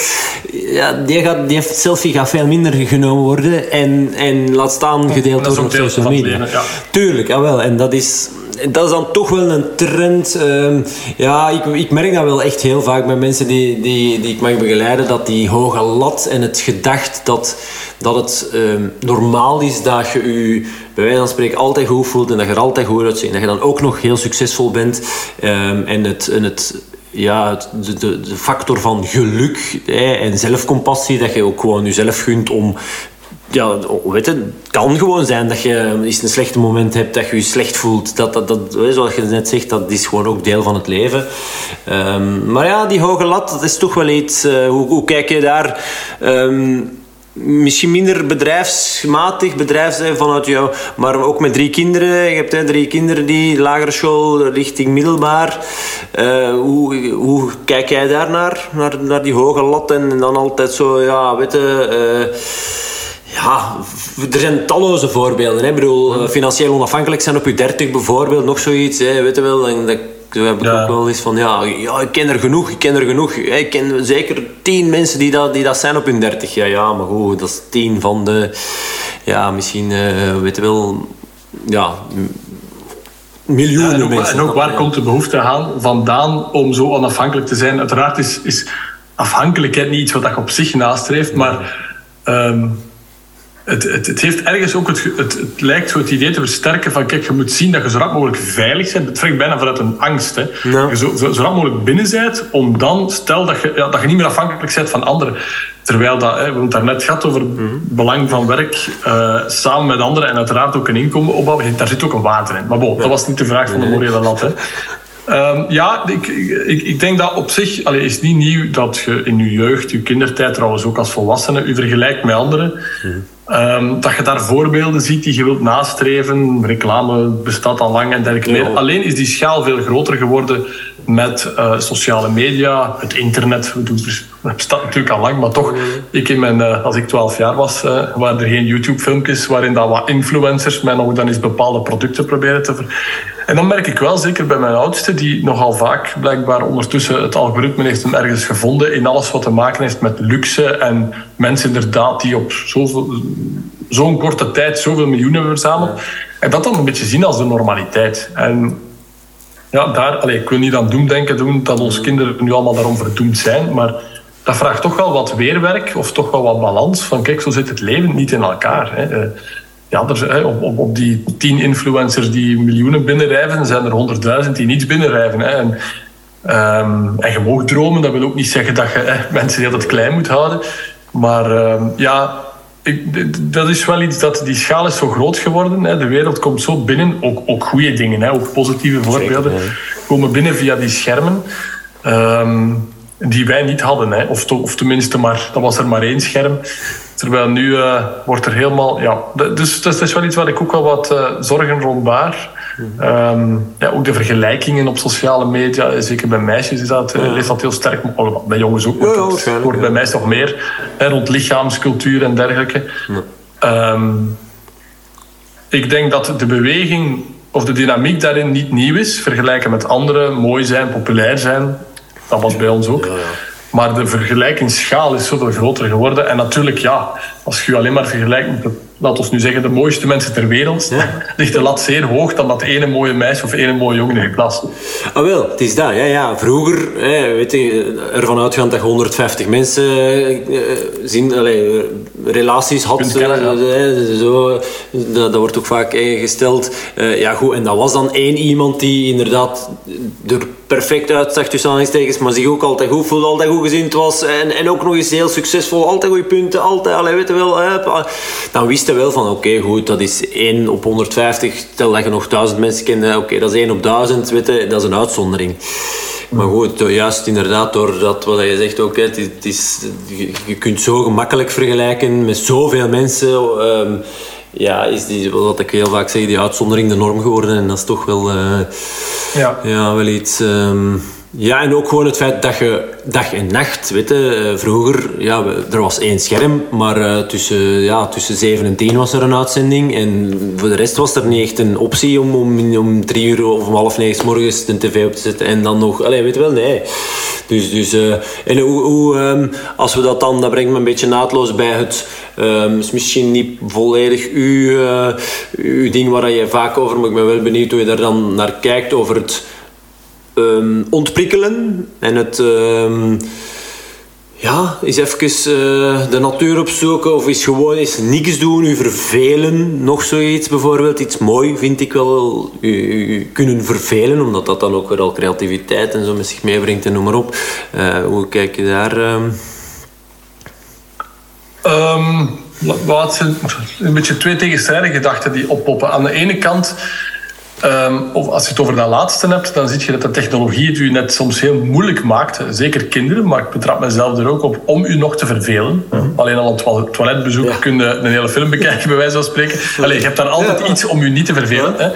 ja, die, gaat, die selfie gaat veel minder genomen worden en, en laat staan gedeeld door op social media. ja. Tuurlijk, jawel. En dat is, dat is dan toch wel een trend. Uh, ja, ik, ik merk dat wel echt heel vaak bij mensen die, die, die ik mag begeleiden, dat die hoge lat en het gedacht dat, dat het uh, normaal is dat je je bij wijze van spreken altijd goed voelt en dat je er altijd goed uitziet. En dat je dan ook nog heel succesvol bent. Um, en het, en het ja, de, de, de, factor van geluk hè, en zelfcompassie, dat je ook gewoon jezelf gunt om ja, weet het kan gewoon zijn dat je eens een slechte moment hebt, dat je je slecht voelt. Dat, dat, dat, zoals je net zegt, dat is gewoon ook deel van het leven. Um, maar ja, die hoge lat, dat is toch wel iets... Uh, hoe, hoe, kijk je daar... Um, misschien minder bedrijfsmatig, bedrijfs vanuit jou, maar ook met drie kinderen. Je hebt hè, drie kinderen die lagere school richting middelbaar. Uh, hoe, hoe kijk jij daar naar, naar, die hoge lat en dan altijd zo, ja, weet je, ja, er zijn talloze voorbeelden. Hè. Ik bedoel, financieel onafhankelijk zijn op je 30 bijvoorbeeld, nog zoiets. Hè, weet je wel, en dat heb ik ook wel eens van, ja, ja, ik ken er genoeg, ik ken er genoeg. Ik ken zeker tien mensen die dat, die dat zijn op hun dertig. Ja, ja, maar goed, dat is tien van de, ja, misschien, uh, weet je wel, ja, miljoenen ja, en ook, mensen. En ook waar komt de behoefte aan vandaan om zo onafhankelijk te zijn? Uiteraard is, is afhankelijkheid niet iets wat je op zich nastreeft, maar... Um, het, het, het, heeft ergens ook het, het, het, lijkt zo het idee te versterken van kijk, je moet zien dat je zo rap mogelijk veilig bent. Het trekt bijna vanuit een angst. Hè. Ja. Je zo, zo, zo, rap mogelijk binnen bent, om dan, stel dat je, ja, dat je niet meer afhankelijk bent van anderen. Terwijl dat, hè, we hebben het daarnet gehad over het mhm. belang van werk uh, samen met anderen en uiteraard ook een inkomen opbouwen. Daar zit ook een water in. Maar bon, dat was niet de vraag van de morele lat. Hè. Um, ja, ik, ik, ik, denk dat op zich allee, is niet nieuw dat je in je jeugd, je kindertijd trouwens ook als volwassene, je vergelijkt met anderen. Mm. Um, dat je daar voorbeelden ziet die je wilt nastreven. Reclame bestaat al lang en dergelijke meer. Alleen is die schaal veel groter geworden met uh, sociale media, het internet. Het bestaat natuurlijk al lang, maar toch. Ik in mijn, uh, als ik 12 jaar was, uh, waren er geen YouTube-filmpjes waarin dat wat influencers mij nog dan eens bepaalde producten proberen te ver en dan merk ik wel, zeker bij mijn oudste, die nogal vaak blijkbaar ondertussen het algoritme heeft hem ergens gevonden in alles wat te maken heeft met luxe en mensen inderdaad die op zo'n korte tijd zoveel miljoenen hebben verzameld. En dat dan een beetje zien als de normaliteit. En ja, daar, allez, ik wil niet aan doemdenken doen dat onze kinderen nu allemaal daarom verdoemd zijn, maar dat vraagt toch wel wat weerwerk of toch wel wat balans. Van kijk, zo zit het leven niet in elkaar. Hè. Eh, ja, er, op, op, op die tien influencers die miljoenen binnenrijven, zijn er honderdduizend die niets binnenrijven. Hè. En, um, en je mag dromen, dat wil ook niet zeggen dat je hè, [laughs] mensen heel het klein moet houden. Maar um, ja, ik, dat is wel iets dat die schaal is zo groot geworden. Hè. De wereld komt zo binnen, ook, ook goede dingen, hè, ook positieve voorbeelden, komen binnen via die schermen. Um, die wij niet hadden. Hè. Of, to, of tenminste, maar, dat was er maar één scherm. Terwijl nu uh, wordt er helemaal... Ja, dus dat is wel iets waar ik ook wel wat uh, zorgen rond baar. Um, ja, ook de vergelijkingen op sociale media, zeker bij meisjes is dat, ja. leeft dat heel sterk. Bij jongens ook, maar ja, wordt bij meisjes nog meer. Hè, rond lichaamscultuur en dergelijke. Um, ik denk dat de beweging of de dynamiek daarin niet nieuw is. Vergelijken met anderen, mooi zijn, populair zijn. Dat was bij ons ook. Maar de vergelijkingsschaal is zoveel groter geworden. En natuurlijk, ja, als je alleen maar vergelijkt met, de, laten we nu zeggen, de mooiste mensen ter wereld, ja. [laughs] ligt de lat zeer hoog dan dat ene mooie meisje of ene mooie jongen in je klas. Ah, wel, het is dat. Ja, ja. Vroeger, hè, weet je, ervan uitgaan dat je 150 mensen uh, zien, allez, relaties had. Uh, zo, dat, dat, wordt ook vaak ingesteld. Uh, ja, goed, en dat was dan één iemand die inderdaad er perfect uitzag tussen aanhalingstekens, maar zich ook altijd goed voelde, altijd goed gezind was en, en ook nog eens heel succesvol, altijd goede punten, altijd, allee, weet je wel, dan wist je wel van oké, goed, dat is 1 op 150, stel dat je nog 1000 mensen kent, oké, dat is 1 op 1000, weet je, dat is een uitzondering. Maar goed, juist inderdaad, door dat wat je zegt ook, het is, je kunt zo gemakkelijk vergelijken met zoveel mensen. Um, ja, is die, wat ik heel vaak zeg, die uitzondering de norm geworden. En dat is toch wel, uh, ja. ja. wel iets... Um, ja, en ook gewoon het feit dat je dag en nacht, weet je, eh, vroeger, ja, er was één scherm, maar uh, tussen, ja, tussen 7 en 10 was er een uitzending. En voor de rest was er niet echt een optie om om, om drie uur of om half negen morgens de tv op te zetten. En dan nog, alleen weet je wel, nee. Dus, dus uh, en hoe, hoe um, als we dat dan, dat brengt me een beetje naadloos bij het, um, is misschien niet volledig uw, uw ding waar je vaak over, maar ik ben wel benieuwd hoe je daar dan naar kijkt, over het um, ontprikkelen en het um, ja, is even uh, de natuur opzoeken of is gewoon eens niks doen, u vervelen, nog zoiets bijvoorbeeld. Iets mooi vind ik wel, u, kunnen vervelen, omdat dat dan ook weer al creativiteit en zo met zich meebrengt en noem maar op. Uh, hoe kijk je daar? Wat zijn een beetje twee tegenstrijdige gedachten die oppoppen. Aan de ene kant Ehm, of als je het over dat laatste hebt, dan zie je dat de technologie het u net soms heel moeilijk maakt. Zeker kinderen, maar ik betrap mezelf er ook op om u nog te vervelen. Mhm. Alleen al een toiletbezoek ja. kun je een hele film bekijken, bij wijze van spreken. Allee, je hebt dan altijd iets om u niet te vervelen. Hè.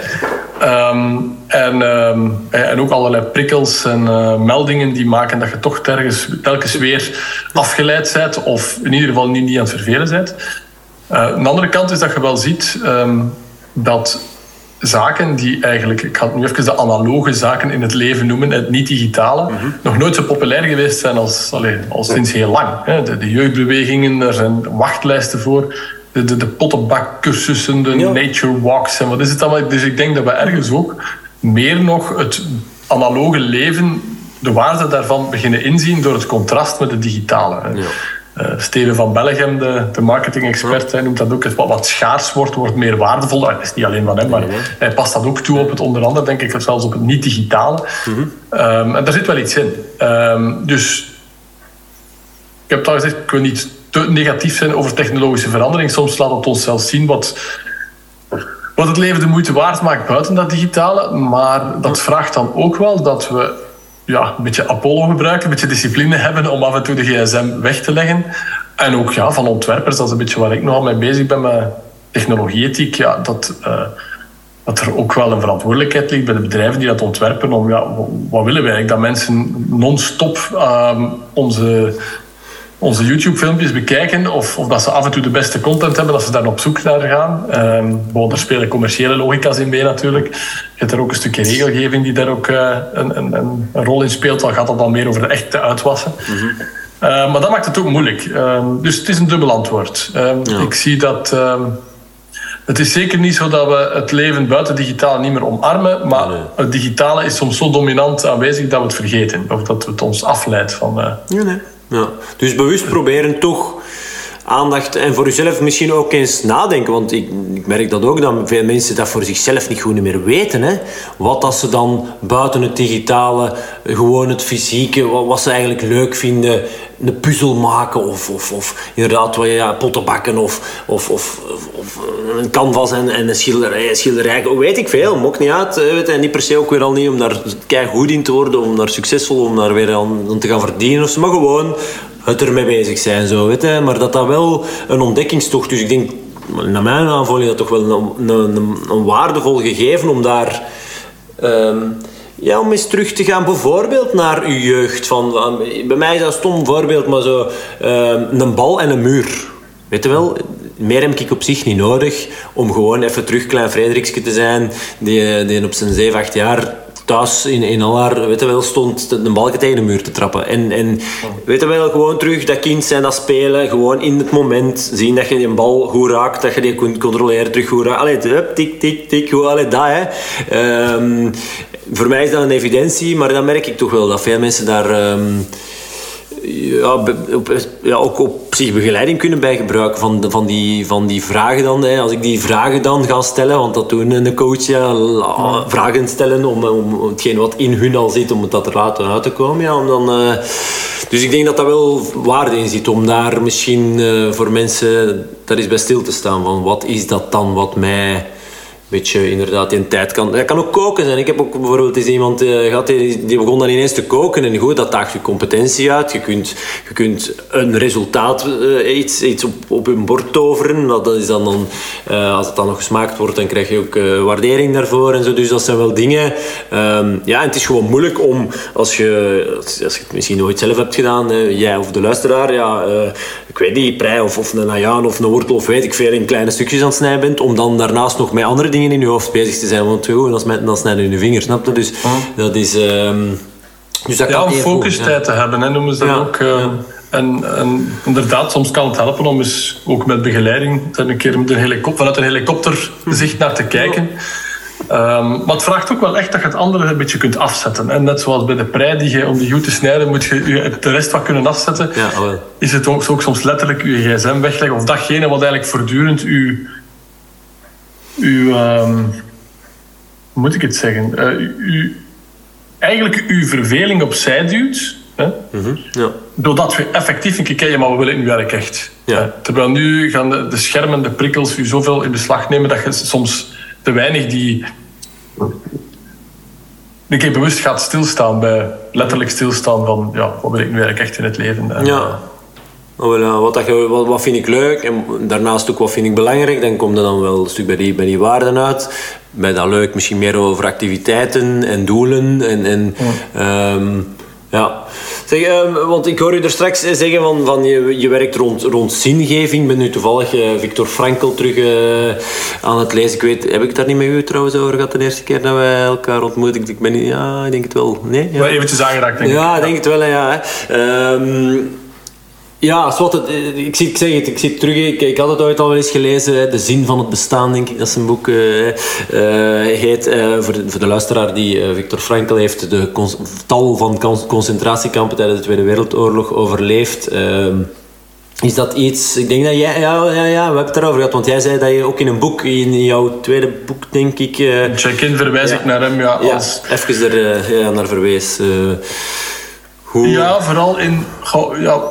Ehm, en, ehm, en ook allerlei prikkels en uh, meldingen die maken dat je toch telkens, telkens weer afgeleid bent of in ieder geval nu niet aan het vervelen bent. Uh, aan de andere kant is dat je wel ziet dat zaken die eigenlijk, ik ga het nu even de analoge zaken in het leven noemen, het niet-digitale, mhm. nog nooit zo populair geweest zijn als, allez, als sinds heel lang. De, de, jeugdbewegingen, er zijn wachtlijsten voor. De, de, de pottenbakcursussen, de nature walks en wat is het allemaal. Dus ik denk dat we ergens ook meer nog het analoge leven, de waarde daarvan beginnen inzien door het contrast met het digitale. Ja. Uh, Steven van Bellegem, de, de marketing-expert, noemt dat ook. Wat, wat schaars wordt, wordt meer waardevol. Dat is niet alleen van hem, maar hij past dat ook toe op het onder andere, denk ik, zelfs op het niet-digitale. Mhm. Ehm, en daar zit wel iets in. Um, dus ik heb het al gezegd, ik wil niet te negatief zijn over technologische verandering. Soms laat het ons zelfs zien wat, wat het leven de moeite waard maakt buiten dat digitale. Maar dat vraagt dan ook wel dat we ja, een beetje Apollo gebruiken, een beetje discipline hebben om af en toe de gsm weg te leggen. En ook ja, van ontwerpers, dat is een beetje waar ik nogal mee bezig ben met technologieethiek. Ja, dat, uh, dat er ook wel een verantwoordelijkheid ligt bij de bedrijven die dat ontwerpen. Om, ja, wat willen wij? Dat mensen non-stop uh, onze onze YouTube-filmpjes bekijken of, of dat ze af en toe de beste content hebben, dat ze daar op zoek naar gaan. Um, er spelen commerciële logica's in mee natuurlijk. Je hebt er ook een stukje regelgeving die daar ook uh, een, een, een, rol in speelt. Dan gaat het dan meer over de echte uitwassen. Mm -hmm. uh, maar dat maakt het ook moeilijk. Um, dus het is een dubbel antwoord. Ja. Ik zie dat... het is zeker niet zo dat we het leven buiten digitaal niet meer omarmen, maar nee. het digitale is soms zo dominant aanwezig dat we het vergeten. Of dat het ons afleidt van... Nee. Ja. Dus bewust proberen toch aandacht en voor jezelf misschien ook eens nadenken. Want ik, ik, merk dat ook, dat veel mensen dat voor zichzelf niet goed meer weten. Hè? Wat dat ze dan buiten het digitale, gewoon het fysieke, wat, wat ze eigenlijk leuk vinden. Een puzzel maken of, of, of inderdaad ja, potten bakken of, of, of, of een canvas en, en een schilderij, schilderij. Weet ik veel, maakt niet uit. Weet, en niet per se ook weer al niet om daar goed in te worden, om daar succesvol, om daar weer aan, te gaan verdienen of. Maar gewoon het ermee bezig zijn. Zo, weet? Maar dat dat wel een ontdekkingstocht Dus ik denk, naar mijn aanvoeling, dat toch wel een, een, waardevol gegeven om daar... Um, ja, om eens terug te gaan bijvoorbeeld naar uw jeugd. Van, bij mij is dat een stom voorbeeld, maar zo um, een bal en een muur. Weet je wel, meer heb ik op zich niet nodig om gewoon even terug klein Frederikske te zijn, die, die op zijn 7, 8 jaar thuis in, in al haar, weet je wel, stond de balken tegen de muur te trappen. En, en weet je wel, gewoon terug dat kind zijn, dat spelen, gewoon in het moment zien dat je die bal goed raakt, dat je die kunt controleren, terug goed raakt. Hup, tik, tik, tik, goed, allee, dat hè. Um, voor mij is dat een evidentie, maar dan merk ik toch wel dat veel mensen daar... Um, ja, ja, ook op zich begeleiding kunnen bij gebruiken van, van, die, van die vragen dan. Hè. Als ik die vragen dan ga stellen, want dat doen een coach, ja, vragen stellen om, om hetgeen wat in hun al zit, om het dat er laten uit te komen. Ja, om dan, uh, dus ik denk dat dat wel waarde in zit, om daar misschien uh, voor mensen daar eens bij stil te staan. Van wat is dat dan wat mij beetje inderdaad in tijd kan. Dat kan ook koken zijn. Ik heb ook bijvoorbeeld eens iemand uh, gehad die, begon dan ineens te koken. En goed, dat daagt je competentie uit. Je kunt, je kunt een resultaat, uh, iets, iets op, op een bord toveren. Dat is dan, dan uh, als het dan nog gesmaakt wordt, dan krijg je ook waardering daarvoor en zo. Dus dat zijn wel dingen. Um, ja, het is gewoon moeilijk om, als je, als, als je het misschien nooit zelf hebt gedaan, jij of de luisteraar, ja, ik weet niet, prei of, of een ajaan of een wortel of weet ik veel, in kleine stukjes aan het snijden bent, om dan daarnaast nog met andere dingen in je hoofd bezig te zijn. Want gewoon, dan, met, dan snijden je je vinger, snap je? Dus dat is... Um, dus dat ja, om focustijd te hebben, hè, noemen ze dat ook. Uh, en, en, inderdaad, soms kan het helpen om eens ook met begeleiding een keer met een helikopter, vanuit een helikopter zicht naar te kijken. Um, maar het vraagt ook wel echt dat je het andere een beetje kunt afzetten. En net zoals bij de prei, die je, om die goed te snijden, moet je de rest wat kunnen afzetten. Ja, is het ook, ook, soms letterlijk je gsm wegleggen. Of datgene wat eigenlijk voortdurend je, uw, um, hoe moet ik het zeggen? Uh, u, eigenlijk uw verveling opzij duwt. Hè? Mm -hmm, ja. Doordat we effectief een keer kijken, maar we willen nu werk echt. Ja. Terwijl nu gaan de, de schermen, de prikkels u zoveel in beslag nemen dat je soms te weinig die, een keer bewust gaat stilstaan bij letterlijk stilstaan van ja, wat wil ik nu eigenlijk echt in het leven. En, Ja. Wat, dat wat, wat vind ik leuk en daarnaast ook wat vind ik belangrijk, dan komt er dan wel een stuk bij die, bij die waarden uit. Bij dat leuk misschien meer over activiteiten en doelen. En, en, ehm, ja. Zeg, ehm, want ik hoor u er straks zeggen van, van je, je werkt rond, rond zingeving. Ik ben nu toevallig eh, Victor Frankl terug eh, aan het lezen. Ik weet, heb ik daar niet met u trouwens over gehad de eerste keer dat wij elkaar ontmoeten? Ik, ik ben niet, ja, ik denk het wel. Nee? Ja. Wel eventjes aangeraakt, denk ik. Ja, ik denk het wel, hè, ja. hè. Ehm, ja, zwart, het, eh, ik, zie, ik zeg het, ik zie het terug. Ik, ik had het ooit al wel eens gelezen. hè, De Zin van het Bestaan, denk ik dat zijn boek eh, heet. Voor, de, voor de luisteraar die Victor Frankl heeft de tal van con- concentratiekampen tijdens de Tweede Wereldoorlog overleefd. Ehm, is dat iets... Ik denk dat jij... Ja, ja, ja, we hebben het erover gehad. Want jij zei dat je ook in een boek, in jouw tweede boek, denk ik... eh, Check-in verwijs ik naar hem ja, ja, als even er ja, naar verwees. hoe... Ja, vooral in. ja,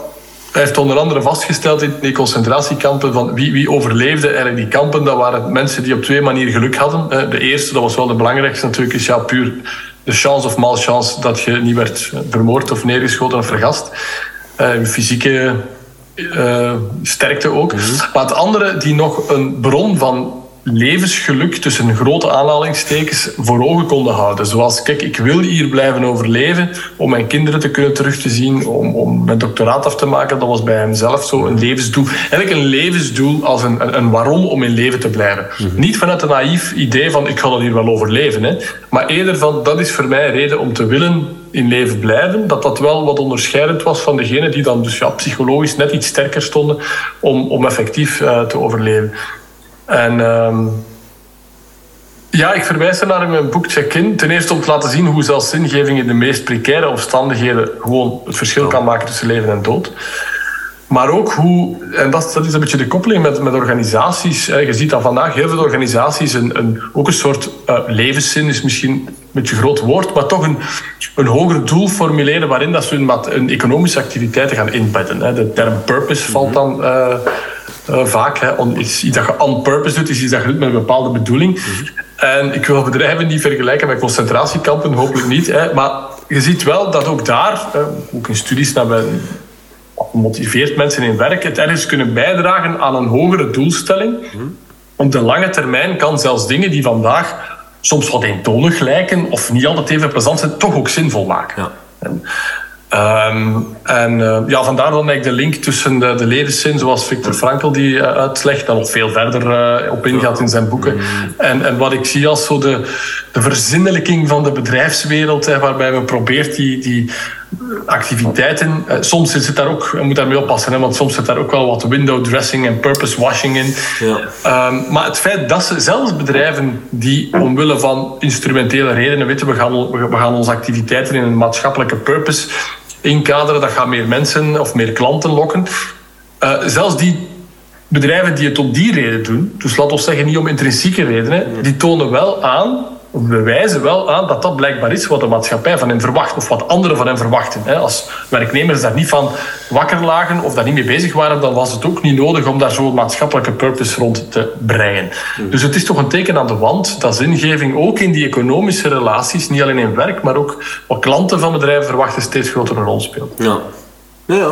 hij heeft onder andere vastgesteld in die concentratiekampen van wie, wie overleefde eigenlijk die kampen. Dat waren mensen die op twee manieren geluk hadden. Eh, De eerste, dat was wel de belangrijkste natuurlijk, is ja, puur de chance of malchance dat je niet werd vermoord of neergeschoten of vergast. Eh, je fysieke eh, sterkte ook. Maar het andere, die nog een bron van levensgeluk tussen grote aanhalingstekens voor ogen konden houden. Zoals, kijk, ik wil hier blijven overleven om mijn kinderen te kunnen terug te zien, om, om mijn doctoraat af te maken. Dat was bij hem zelf zo een levensdoel. Eigenlijk een levensdoel als een, een, een waarom om in leven te blijven. Niet vanuit een naïef idee van ik ga dat hier wel overleven. Hè. Maar eerder van dat is voor mij een reden om te willen in leven blijven. Dat dat wel wat onderscheidend was van degenen die dan dus ja, psychologisch net iets sterker stonden om, om effectief eh, te overleven. En ehm, ja, ik verwijs er naar in mijn boek Check-in. Ten eerste om te laten zien hoe zelfs zingeving in de meest precaire omstandigheden gewoon het verschil kan maken tussen leven en dood. Maar ook hoe, en dat, dat is een beetje de koppeling met, met organisaties. Je ziet dat vandaag heel veel organisaties een, een, ook een soort eh, levenszin, is misschien een beetje een groot woord, maar toch een, een hoger doel formuleren waarin dat ze hun, hun economische activiteiten gaan inbetten. Hè. De term purpose valt dan eh, eh, vaak. Hè. On, iets, iets dat je on purpose doet, is iets dat je doet met een bepaalde bedoeling. En ik wil bedrijven niet vergelijken met concentratiekampen, hopelijk niet. Hè. Maar je ziet wel dat ook daar, hè, ook in studies naar men motiveert mensen in werk, het ergens kunnen bijdragen aan een hogere doelstelling. Op de lange termijn kan zelfs dingen die vandaag soms wat eentonig lijken of niet altijd even plezant zijn, toch ook zinvol maken. Ja. En, ehm, en eh, ja, vandaar dan eigenlijk de link tussen de, de zoals Victor Frankl die eh, uitlegt, en nog veel verder eh, op ingaat in zijn boeken. En, en wat ik zie als zo de, de verzinnelijking van de bedrijfswereld, hè, waarbij men probeert die, die activiteiten. eh, soms is het daar ook, je moet daarmee oppassen, hè, want soms zit daar ook wel wat window dressing en purpose washing in. Ja. Ehm, maar het feit dat ze zelfs bedrijven die omwille van instrumentele redenen weten, we gaan, we gaan onze activiteiten in een maatschappelijke purpose inkaderen, dat gaat meer mensen of meer klanten lokken. Eh, zelfs die bedrijven die het om die reden doen, dus laten we zeggen niet om intrinsieke redenen, die tonen wel aan, of bewijzen wel aan dat dat blijkbaar is wat de maatschappij van hen verwacht, of wat anderen van hen verwachten. Als werknemers daar niet van wakker lagen of daar niet mee bezig waren, dan was het ook niet nodig om daar zo'n maatschappelijke purpose rond te breien. Dus het is toch een teken aan de wand dat zingeving ook in die economische relaties, niet alleen in werk, maar ook wat klanten van bedrijven verwachten, steeds grotere rol speelt. Ja. Ja, ja.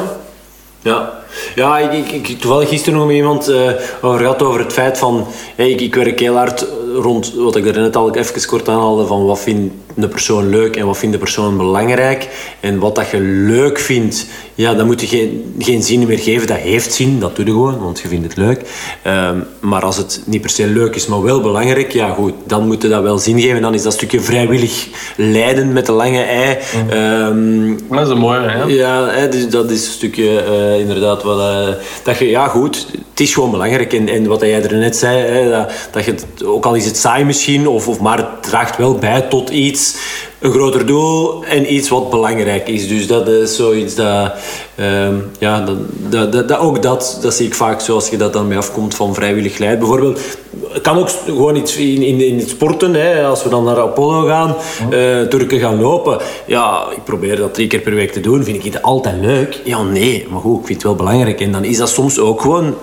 Ja, ja ik, ik, ik toevallig gisteren nog met iemand eh, over gehad over het feit van... Hey, ik, ik werk heel hard rond wat ik er net al even kort aanhaalde van wat vindt een persoon leuk en wat vindt de persoon belangrijk. En wat dat je leuk vindt, ja, dan moet je geen, geen zin meer geven. Dat heeft zin, dat doe je gewoon, want je vindt het leuk. Ehm, maar als het niet per se leuk is, maar wel belangrijk, ja goed, dan moet je dat wel zin geven. Dan is dat stukje vrijwillig lijden met de lange ei. Ehm, Dat is een mooie, hè? ja, dus dat is een stukje eh, inderdaad eh, dat je, ja goed, het is gewoon belangrijk. En, en wat jij er net zei, hè, dat, dat je ook al is het saai misschien, of, of, maar het draagt wel bij tot iets, een groter doel en iets wat belangrijk is. Dus dat is zoiets dat, ehm, ja, dat, dat, dat, dat- ook dat, dat zie ik vaak zoals je dat dan mee afkomt van vrijwillig leid. Bijvoorbeeld, het kan ook gewoon iets in, in, in het sporten, hè, als we dan naar Apollo gaan, eh Turken gaan lopen. Ja, ik probeer dat drie keer per week te doen. Vind ik het altijd leuk? Ja, nee, maar goed, ik vind het wel belangrijk. En dan is dat soms ook gewoon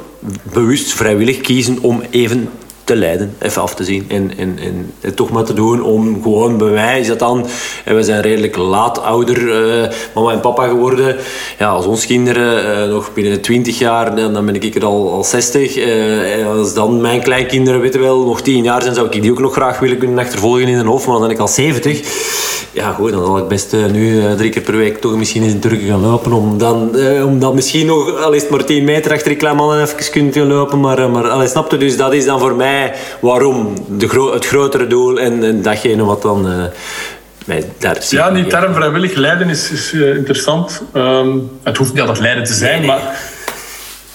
bewust vrijwillig kiezen om even te lijden, even af te zien en, en, en het toch maar te doen om gewoon bij mij is dat dan, en we zijn redelijk laat ouder, uh, mama en papa geworden. Ja, als ons kinderen uh, nog binnen de 20 jaar, dan, dan ben ik er al, al 60. Uh, als dan mijn kleinkinderen, weten wel, nog 10 jaar zijn, zou ik die ook nog graag willen kunnen achtervolgen in een hoofd, maar dan ben ik al 70. Ja, goed, dan zal ik best nu drie keer per week toch misschien eens in Turken gaan lopen, om dan, om dan misschien nog, al is het maar 10 meter achter die kleine even kunnen lopen, maar, maar snapte, dus dat is dan voor mij waarom de gro het grotere doel en, en datgene wat dan uh, mij daar. Ja, die term vrijwillig lijden is, is uh, interessant. Um, het hoeft niet altijd lijden te zijn, nee, nee. maar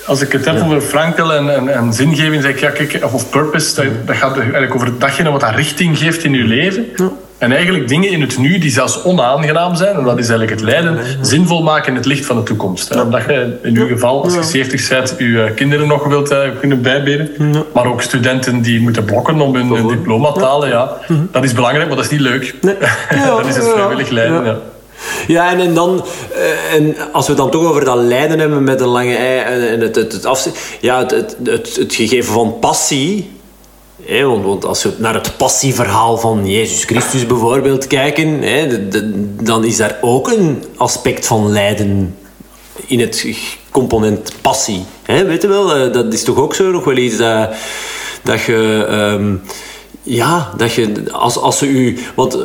als ik het heb ja. over Frankel en, en, en, zingeving, zeg ik, ja, kijk, of purpose, dat, dat gaat eigenlijk over datgene wat dat richting geeft in je leven. Ja. En eigenlijk dingen in het nu die zelfs onaangenaam zijn, en dat is eigenlijk het lijden, zinvol maken in het licht van de toekomst. Ja. Omdat je in uw geval, als je 70 bent, je eh, kinderen nog wilt uh, kunnen bijberen. Maar ook studenten die moeten blokken om hun, hun diploma te halen. Ja. Mhm. Dat is belangrijk, maar dat is niet leuk. Nee. [laughs] dat is het vrijwillig lijden. Ja. Ja, en, en dan, uh, en als we dan toch over dat lijden hebben met een lange ei en het, het, het, afzien, ja, het, het, het, het gegeven van passie, want, als we naar het passieverhaal van Jezus Christus bijvoorbeeld kijken, dan is daar ook een aspect van lijden in het component passie. weet je wel, eh, dat is toch ook zo nog wel iets dat, dat je. Ehm, ja, dat je, als, als ze u... Want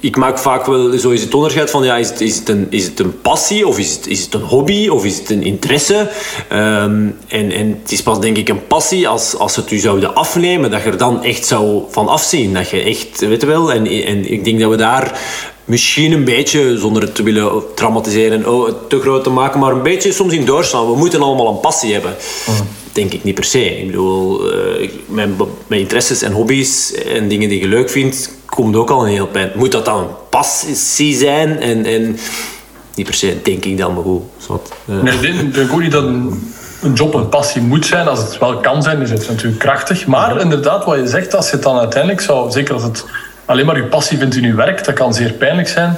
ik maak vaak wel zo is het onderscheid van... Ja, is het, is het, een, is het een passie of is het, is het een hobby of is het een interesse? Um, en, en het is pas denk ik een passie als, als het u zouden afnemen... dat je er dan echt zou van afzien. Dat je echt, weet wel... En, en ik denk dat we daar misschien een beetje, zonder het te willen traumatiseren, oh, te groot te maken, maar een beetje soms in doorslaan. We moeten allemaal een passie hebben. Mm denk ik niet per se. Ik bedoel, uh, mijn, mijn interesses en hobby's en dingen die je leuk vindt, komt ook al een heel pijn. Moet dat dan passie zijn? En, en niet per se, denk ik dan, maar goed. Uh. Nee, ik denk ook niet dat een, een job een passie moet zijn. Als het wel kan zijn, is het natuurlijk krachtig. Maar inderdaad, wat je zegt, als je het dan uiteindelijk zou, zeker als het alleen maar je passie vindt in je werk, dat kan zeer pijnlijk zijn.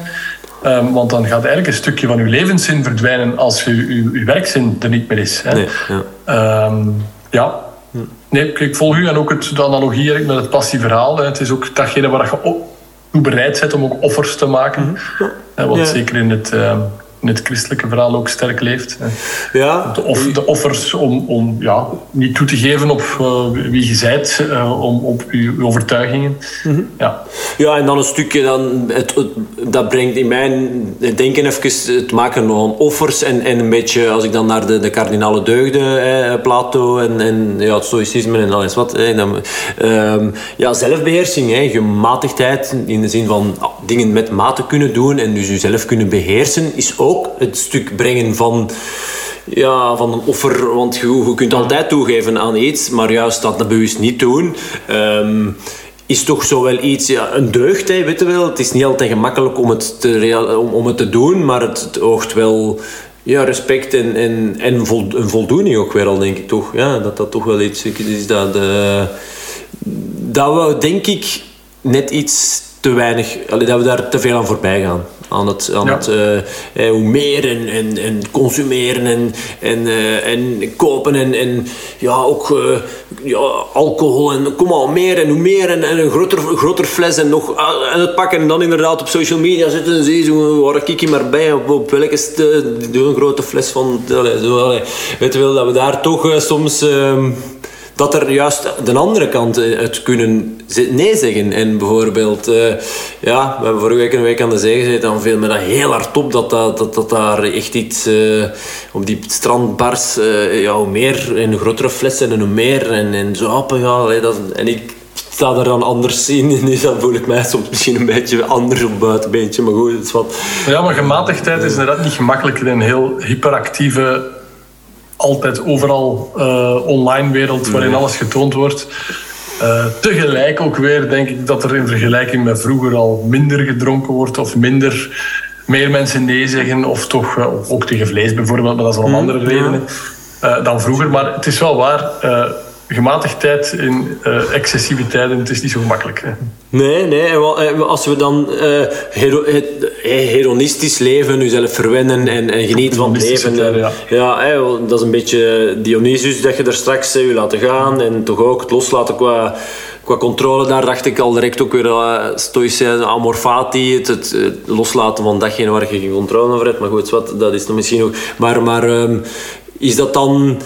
Um, want dan gaat eigenlijk een stukje van je levenszin verdwijnen als je, je, je werkzin er niet meer is. Hè. Nee, ja. Um, ja. Nee, ik volg u. En ook het, de analogie met het passieverhaal. Hè. Het is ook datgene waar je toe bereid bent om ook offers te maken. Wat ja. zeker in het... Um, in het christelijke verhaal ook sterk leeft. Ja. De, off, de offers om, om ja, niet toe te geven op uh, wie je bent, uh, om, op je overtuigingen. Mm -hmm. ja. ja, en dan een stukje, dan, het, het, dat brengt in mijn denken even het maken van offers en, en een beetje, als ik dan naar de, de kardinale deugden, eh, Plato en, en ja, het stoïcisme en alles wat, eh, dan, um, ja, zelfbeheersing, hè, gematigdheid in de zin van dingen met mate kunnen doen en dus jezelf kunnen beheersen, is ook ook het stuk brengen van, ja, van een offer. Want je, je kunt altijd toegeven aan iets, maar juist dat bewust niet doen. Um, is toch zo wel iets, ja, een deugd, hè, weet wel. Het is niet altijd gemakkelijk om het te, om, om het te doen, maar het, oogt wel ja, respect en, en, en een voldoening ook weer al, denk ik toch. Ja, dat dat toch wel iets is dat, uh, dat we, denk ik, net iets te weinig, dat we daar te veel aan voorbij gaan aan het, aan het uh, hoe meer en, en, en consumeren en, en, uh, en kopen en, en ja, ook uh, ja, alcohol en kom al meer en hoe meer en, en een groter, groter fles en nog aan het pakken en dan inderdaad op social media zitten en zien zo, waar kijk je maar bij op, op welke doe een grote fles van allee, zo, allee. weet je wel dat we daar toch soms ehm, dat er juist de andere kant eh, het kunnen nee zeggen. En bijvoorbeeld, uh, ja, we hebben vorige week een week aan de zee gezeten, dan viel me dat heel hard op dat, dat, dat, daar echt iets uh, op die strandbars, uh, ja, meer en grotere flessen en hoe meer en, en ja, dat, en ik sta er dan anders in. [laughs] Dus dan voel ik mij soms misschien een beetje anders op buitenbeentje. Maar goed, het is wat... Ja, maar gematigdheid is inderdaad niet gemakkelijk in een heel hyperactieve altijd overal uh, online wereld waarin alles getoond wordt. Uh, tegelijk ook weer denk ik dat er in vergelijking met vroeger al minder gedronken wordt of minder meer mensen nee zeggen of toch uh, ook tegen vlees bijvoorbeeld, maar dat is al om mm, andere redenen dan vroeger. Maar het is wel waar, gematigdheid in uh, excessiviteit, het is niet zo gemakkelijk. Hè. Nee, nee. En als we dan uh, hero, hedonistisch leven, jezelf verwennen en, en genieten van het leven. ja, ja dat is een beetje Dionysus dat je er straks je laten gaan en toch ook het loslaten qua qua controle daar dacht ik al direct ook weer uh, stoïcijns, amorfati, het, het, loslaten van datgene waar je geen controle over hebt. Maar goed, wat, dat is dan misschien ook... Maar, maar um, is dat dan...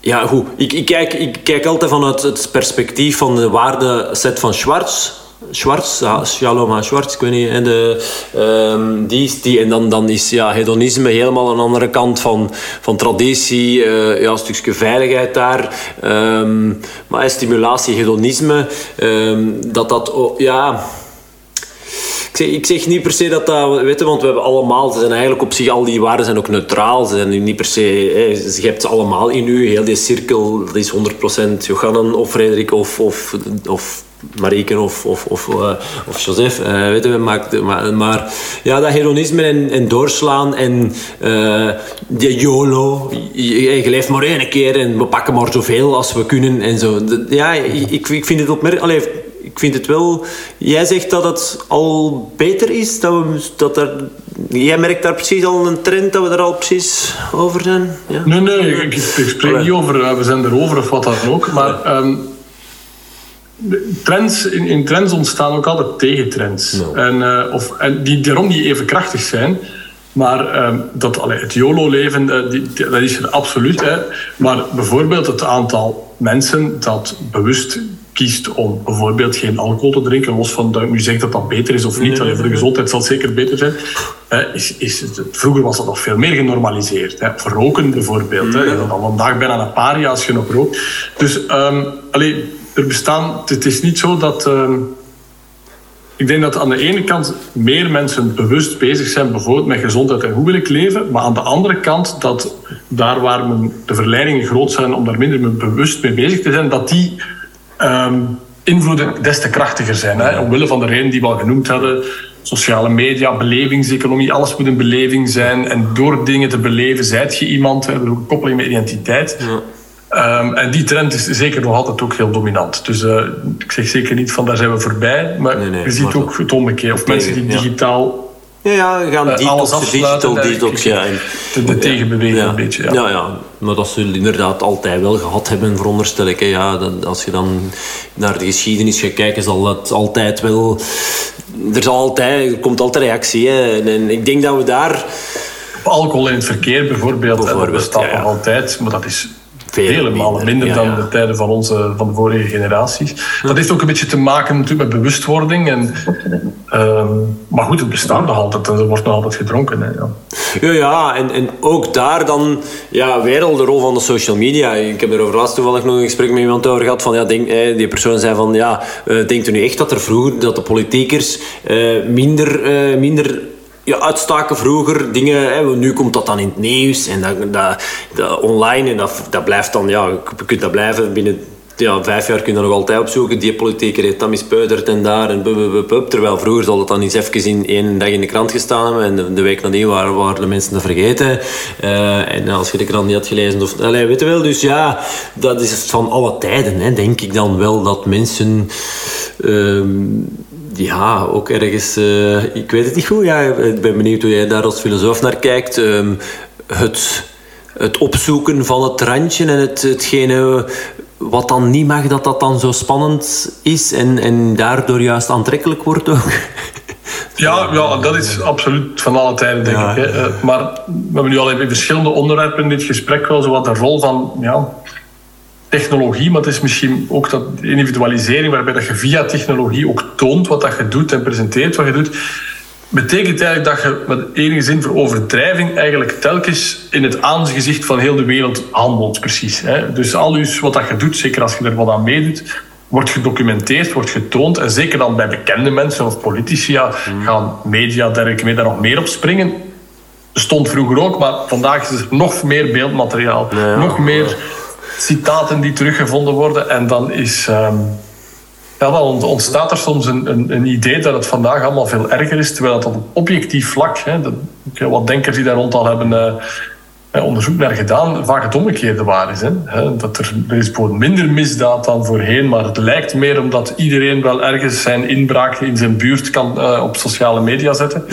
Ja, goed. Ik, ik, kijk, ik kijk altijd vanuit het perspectief van de waardeset van Schwartz. Schwartz, ja, Shalom Schwartz, ik weet niet. En, de, um, die die, en dan, dan is ja, hedonisme helemaal een andere kant van, van traditie. Uh, ja, een stukje veiligheid daar. Um, maar stimulatie, hedonisme, um, dat dat... Oh, ja, ik zeg, ik zeg, niet per se dat dat, weet je, want we hebben allemaal, ze zijn eigenlijk op zich, al die waarden zijn ook neutraal. Ze zijn niet per se, hè, je hebt ze allemaal in u, heel die cirkel, dat is 100% Johannen of Frederik of, of, of Marieke of, of, of, uh, of Joseph, uh, weten we, maakt, maar, maar, ja, dat heroïsme en, en doorslaan en uh, die YOLO, je, je, leeft maar één keer en we pakken maar zoveel als we kunnen en zo. Ja, ik, ik vind het opmerkelijk ik vind het wel... Jij zegt dat het al beter is, dat we, dat er, jij merkt daar precies al een trend, dat we er al precies over zijn? Ja? Nee, nee, ik, ik spreek niet over, we zijn erover of wat dan ook, maar... Um, trends, in, in, trends ontstaan ook altijd tegentrends. En, uh, of, en die daarom niet even krachtig zijn. Maar um, dat, allee, het YOLO-leven, uh, dat is er absoluut. Hè. Maar bijvoorbeeld het aantal mensen dat bewust kiest om bijvoorbeeld geen alcohol te drinken, los van dat ik nu zeg dat dat beter is of niet, nee, voor de gezondheid zal het zeker beter zijn, is, is het, vroeger was dat nog veel meer genormaliseerd. Hè. Roken bijvoorbeeld, hè. dat al vandaag bijna een paar jaar als je nog rookt. Dus um, allee, er bestaan, het is niet zo dat... Um, ik denk dat aan de ene kant meer mensen bewust bezig zijn, bijvoorbeeld met gezondheid en hoe wil ik leven. Maar aan de andere kant dat daar waar men, de verleidingen groot zijn om daar minder bewust mee bezig te zijn, dat die um, invloeden des te krachtiger zijn. Hè? Omwille van de redenen die we al genoemd hadden. Sociale media, belevingseconomie, alles moet een beleving zijn. En door dingen te beleven, zijt je iemand. We hebben ook een koppeling met identiteit. Ja. Um, en die trend is zeker nog altijd ook heel dominant. Dus uh, ik zeg zeker niet van daar zijn we voorbij. Maar nee, nee, je ziet ook het omgekeerde. Of mensen die digitaal ja, ja, we gaan uh, digital detox, ja. En, de, de tegenbeweging ja, een beetje, ja. ja. Ja, maar dat zullen inderdaad altijd wel gehad hebben, veronderstel ik. Hè. Ja, dat, als je dan naar de geschiedenis gaat kijken, zal het altijd wel... Er, zal altijd, er komt altijd reactie. Hè. En ik denk dat we daar... Alcohol in het verkeer bijvoorbeeld, bijvoorbeeld dat ja, nog altijd, maar dat is vele malen minder dan de tijden van, onze, van de vorige generaties. Dat heeft ook een beetje te maken natuurlijk met bewustwording. En, uh, maar goed, het bestaat nog altijd en er wordt nog altijd gedronken. Hè, ja. ja, ja en, en ook daar dan ja, weer al de rol van de social media. Ik heb er over laatst toevallig nog een gesprek met iemand over gehad. Van, ja, denk, die persoon zei van, ja, uh, denkt u nu echt dat er vroeger, dat de politiekers uh, minder, uh, minder ja, uitstaken vroeger, dingen, hè, nu komt dat dan in het nieuws en dat, dat, dat online en dat, dat blijft dan, ja, je kunt dat blijven binnen ja, vijf jaar kun je nog altijd opzoeken. Die politieker heeft dat mispeuderd en daar en Terwijl vroeger zal het dan eens even in één dag in de krant gestaan hebben en de, week nadien waren, waren de mensen dat vergeten. Uh, en als je de krant niet had gelezen, of, allez, weet je wel. Dus ja, dat is van alle tijden, hè, denk ik dan wel, dat mensen... Uh, ja, ook ergens, uh, ik weet het niet goed. Ja, ik ben benieuwd hoe jij daar als filosoof naar kijkt. Um, het, het opzoeken van het randje en het, hetgene wat dan niet mag, dat dat dan zo spannend is en, en daardoor juist aantrekkelijk wordt ook. [laughs] Ja, ja, dat is absoluut van alle tijden, denk ik. Hè. Eh, maar we hebben nu al even verschillende onderwerpen in dit gesprek wel zo wat de rol van ja, technologie, maar het is misschien ook dat individualisering, waarbij dat je via technologie ook toont wat dat je doet en presenteert wat je doet, betekent eigenlijk dat je met enige zin voor overdrijving eigenlijk telkens in het aangezicht van heel de wereld handelt, precies. Hè. Dus al dus wat dat je doet, zeker als je er wat aan meedoet, wordt gedocumenteerd, wordt getoond. En zeker dan bij bekende mensen of politici ja, hmm. gaan media dergelijke mee daar nog meer op springen. Stond vroeger ook, maar vandaag is er nog meer beeldmateriaal. nog meer citaten die teruggevonden worden. En dan is, um, ja, dan ontstaat er soms een, een, een, idee dat het vandaag allemaal veel erger is. Terwijl het op objectief vlak, hè, wat denkers die daar rond al hebben uh, onderzoek naar gedaan, vaak het omgekeerde waar is. Hè. Dat er, er is minder misdaad dan voorheen, maar het lijkt meer omdat iedereen wel ergens zijn inbraak in zijn buurt kan uh, op sociale media zetten.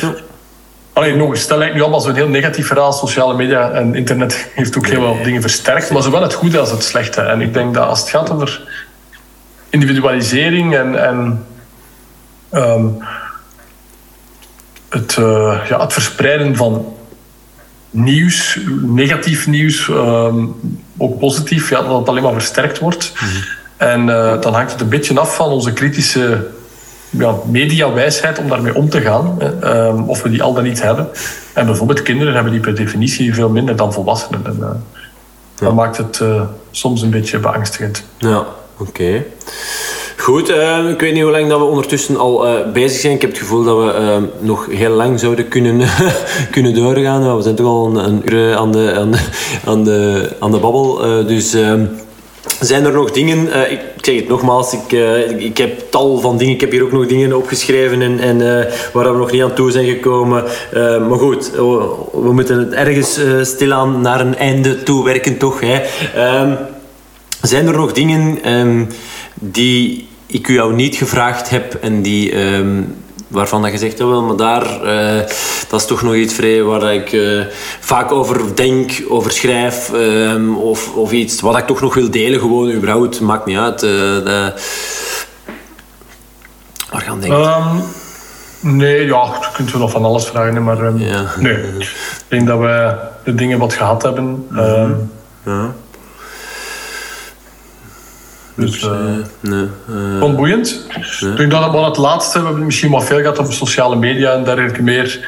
Alleen nog eens, stel lijkt nu allemaal zo'n heel negatief verhaal. Sociale media en internet [laughs] heeft ook heel veel dingen versterkt, maar zowel het goede als het slechte. En ik denk dat als het gaat over individualisering en, en um, het, uh, ja, het verspreiden van nieuws, negatief nieuws, um, ook positief, ja, dat het alleen maar versterkt wordt. Mm -hmm. En uh, dan hangt het een beetje af van onze kritische ja, mediawijsheid om daarmee om te gaan. Um, of we die al dan niet hebben. En bijvoorbeeld kinderen hebben die per definitie veel minder dan volwassenen. En, uh, ja. Dat maakt het uh, soms een beetje beangstigend. Ja, oké. Okay. Goed, uh, ik weet niet hoe lang dat we ondertussen al uh, bezig zijn. Ik heb het gevoel dat we uh, nog heel lang zouden kunnen, [laughs] kunnen doorgaan. We zijn toch al een, een uur aan de, aan de, aan de, aan de babbel. dus ehm, zijn er nog dingen, ik zeg het nogmaals, ik, ik heb tal van dingen. Ik heb hier ook nog dingen opgeschreven en, en waar we nog niet aan toe zijn gekomen. maar goed, we, moeten het ergens stilaan naar een einde toe werken, toch? Hè? Ehm, zijn er nog dingen ehm, die ik u jou niet gevraagd heb en die, um, waarvan dat je zegt, oh wel, maar daar, uh, dat is toch nog iets vrij waar ik uh, vaak over denk, over schrijf um, of, of iets wat ik toch nog wil delen, gewoon überhaupt, maakt niet uit. Uh, de... Waar gaan denken? Um, nee, ja, je kunt wel van alles vragen, maar um, ja. nee. Ik denk dat we de dingen wat gehad hebben. Mm -hmm. ja. Dus, uh, nee, uh, boeiend. Nee. Ik denk dat het wel het laatste. We hebben misschien wat veel gehad over sociale media en dergelijke meer.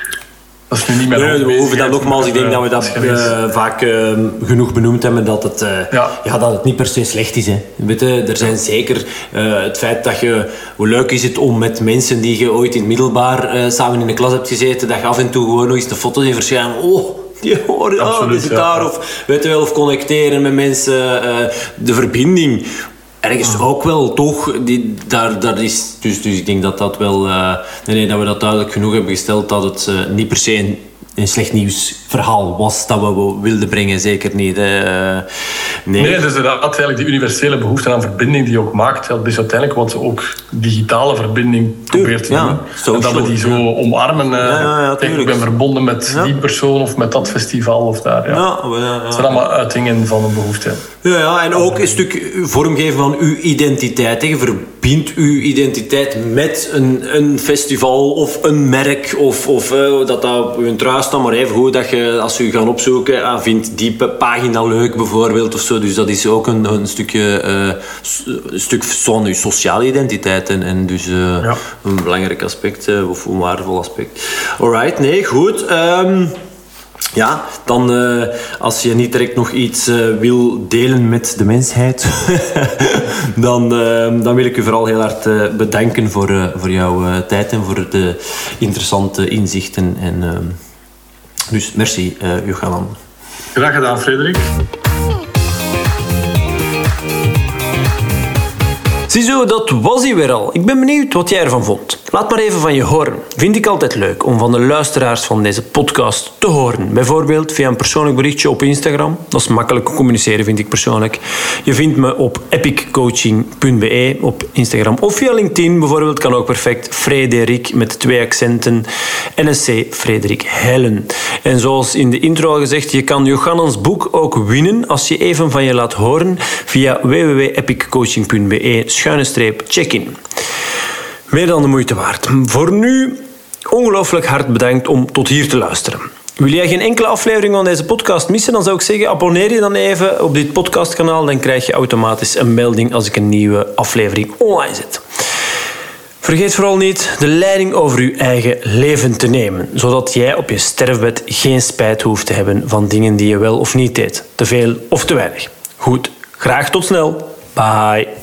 Dat is nu niet meer nee, we hoeven dat nogmaals. Ik denk dat we dat uh, vaak uh, genoeg benoemd hebben. Dat het, uh, ja. ja. dat het niet per se slecht is. Hè. Weet je, er zijn zeker het feit dat je... Hoe leuk is het om met mensen die je ooit in het middelbaar samen in de klas hebt gezeten, dat je af en toe gewoon nog eens de foto's in verschijnen. Oh, die horen, oh, die zit daar. Of, weet je wel, of connecteren met mensen. de verbinding ergens ah. ook wel toch, die, daar, daar is, dus, dus ik denk dat dat wel, uh, nee, nee, dat we dat duidelijk genoeg hebben gesteld dat het uh, niet per se een, een slecht nieuwsverhaal was dat we wilden brengen, zeker niet. Hè. Uh, nee. nee, dus inderdaad eigenlijk die universele behoefte aan verbinding die je ook maakt, dat is uiteindelijk wat ze ook digitale verbinding probeert te doen. En dat we die zo omarmen. Ja, ja, ik ben verbonden met die persoon of met dat festival of daar. Ja. Dat zijn allemaal uitingen van een behoefte. Ja, ja, en ook een stuk vormgeven van uw identiteit. Je verbindt uw identiteit met een, een festival of een merk. Of, of uh, dat dat op uw trui staat. Maar even goed dat je, als u gaat opzoeken, ah, vindt die pagina leuk bijvoorbeeld. Of zo. Dus dat is ook een, een stukje uh, een stuk van uw sociale identiteit. En, en dus uh, ja. een belangrijk aspect, of een waardevol aspect. Alright, nee, goed. Um, ja, dan uh, als je niet direct nog iets uh, wil delen met de mensheid, [laughs] dan, uh, dan wil ik u vooral heel hard bedanken voor, voor jouw tijd en voor de interessante inzichten. En, dus merci, Johanan. Graag gedaan, Frederik. Ziezo, dat was hij weer al. Ik ben benieuwd wat jij ervan vond. Laat maar even van je horen. Vind ik altijd leuk om van de luisteraars van deze podcast te horen. Bijvoorbeeld via een persoonlijk berichtje op Instagram. Dat is makkelijk communiceren, vind ik persoonlijk. Je vindt me op epiccoaching.be op Instagram. Of via LinkedIn bijvoorbeeld kan ook perfect. Frederik met twee accenten. NSC Frederik Hellen. En zoals in de intro al gezegd, je kan Johannans boek ook winnen als je even van je laat horen via www.epiccoaching.be schuine streep check-in. Meer dan de moeite waard. Voor nu ongelooflijk hard bedankt om tot hier te luisteren. Wil jij geen enkele aflevering van deze podcast missen, dan zou ik zeggen, abonneer je dan even op dit podcastkanaal. Dan krijg je automatisch een melding als ik een nieuwe aflevering online zet. Vergeet vooral niet de leiding over je eigen leven te nemen, zodat jij op je sterfbed geen spijt hoeft te hebben van dingen die je wel of niet deed. Te veel of te weinig. Goed, graag tot snel. Bye.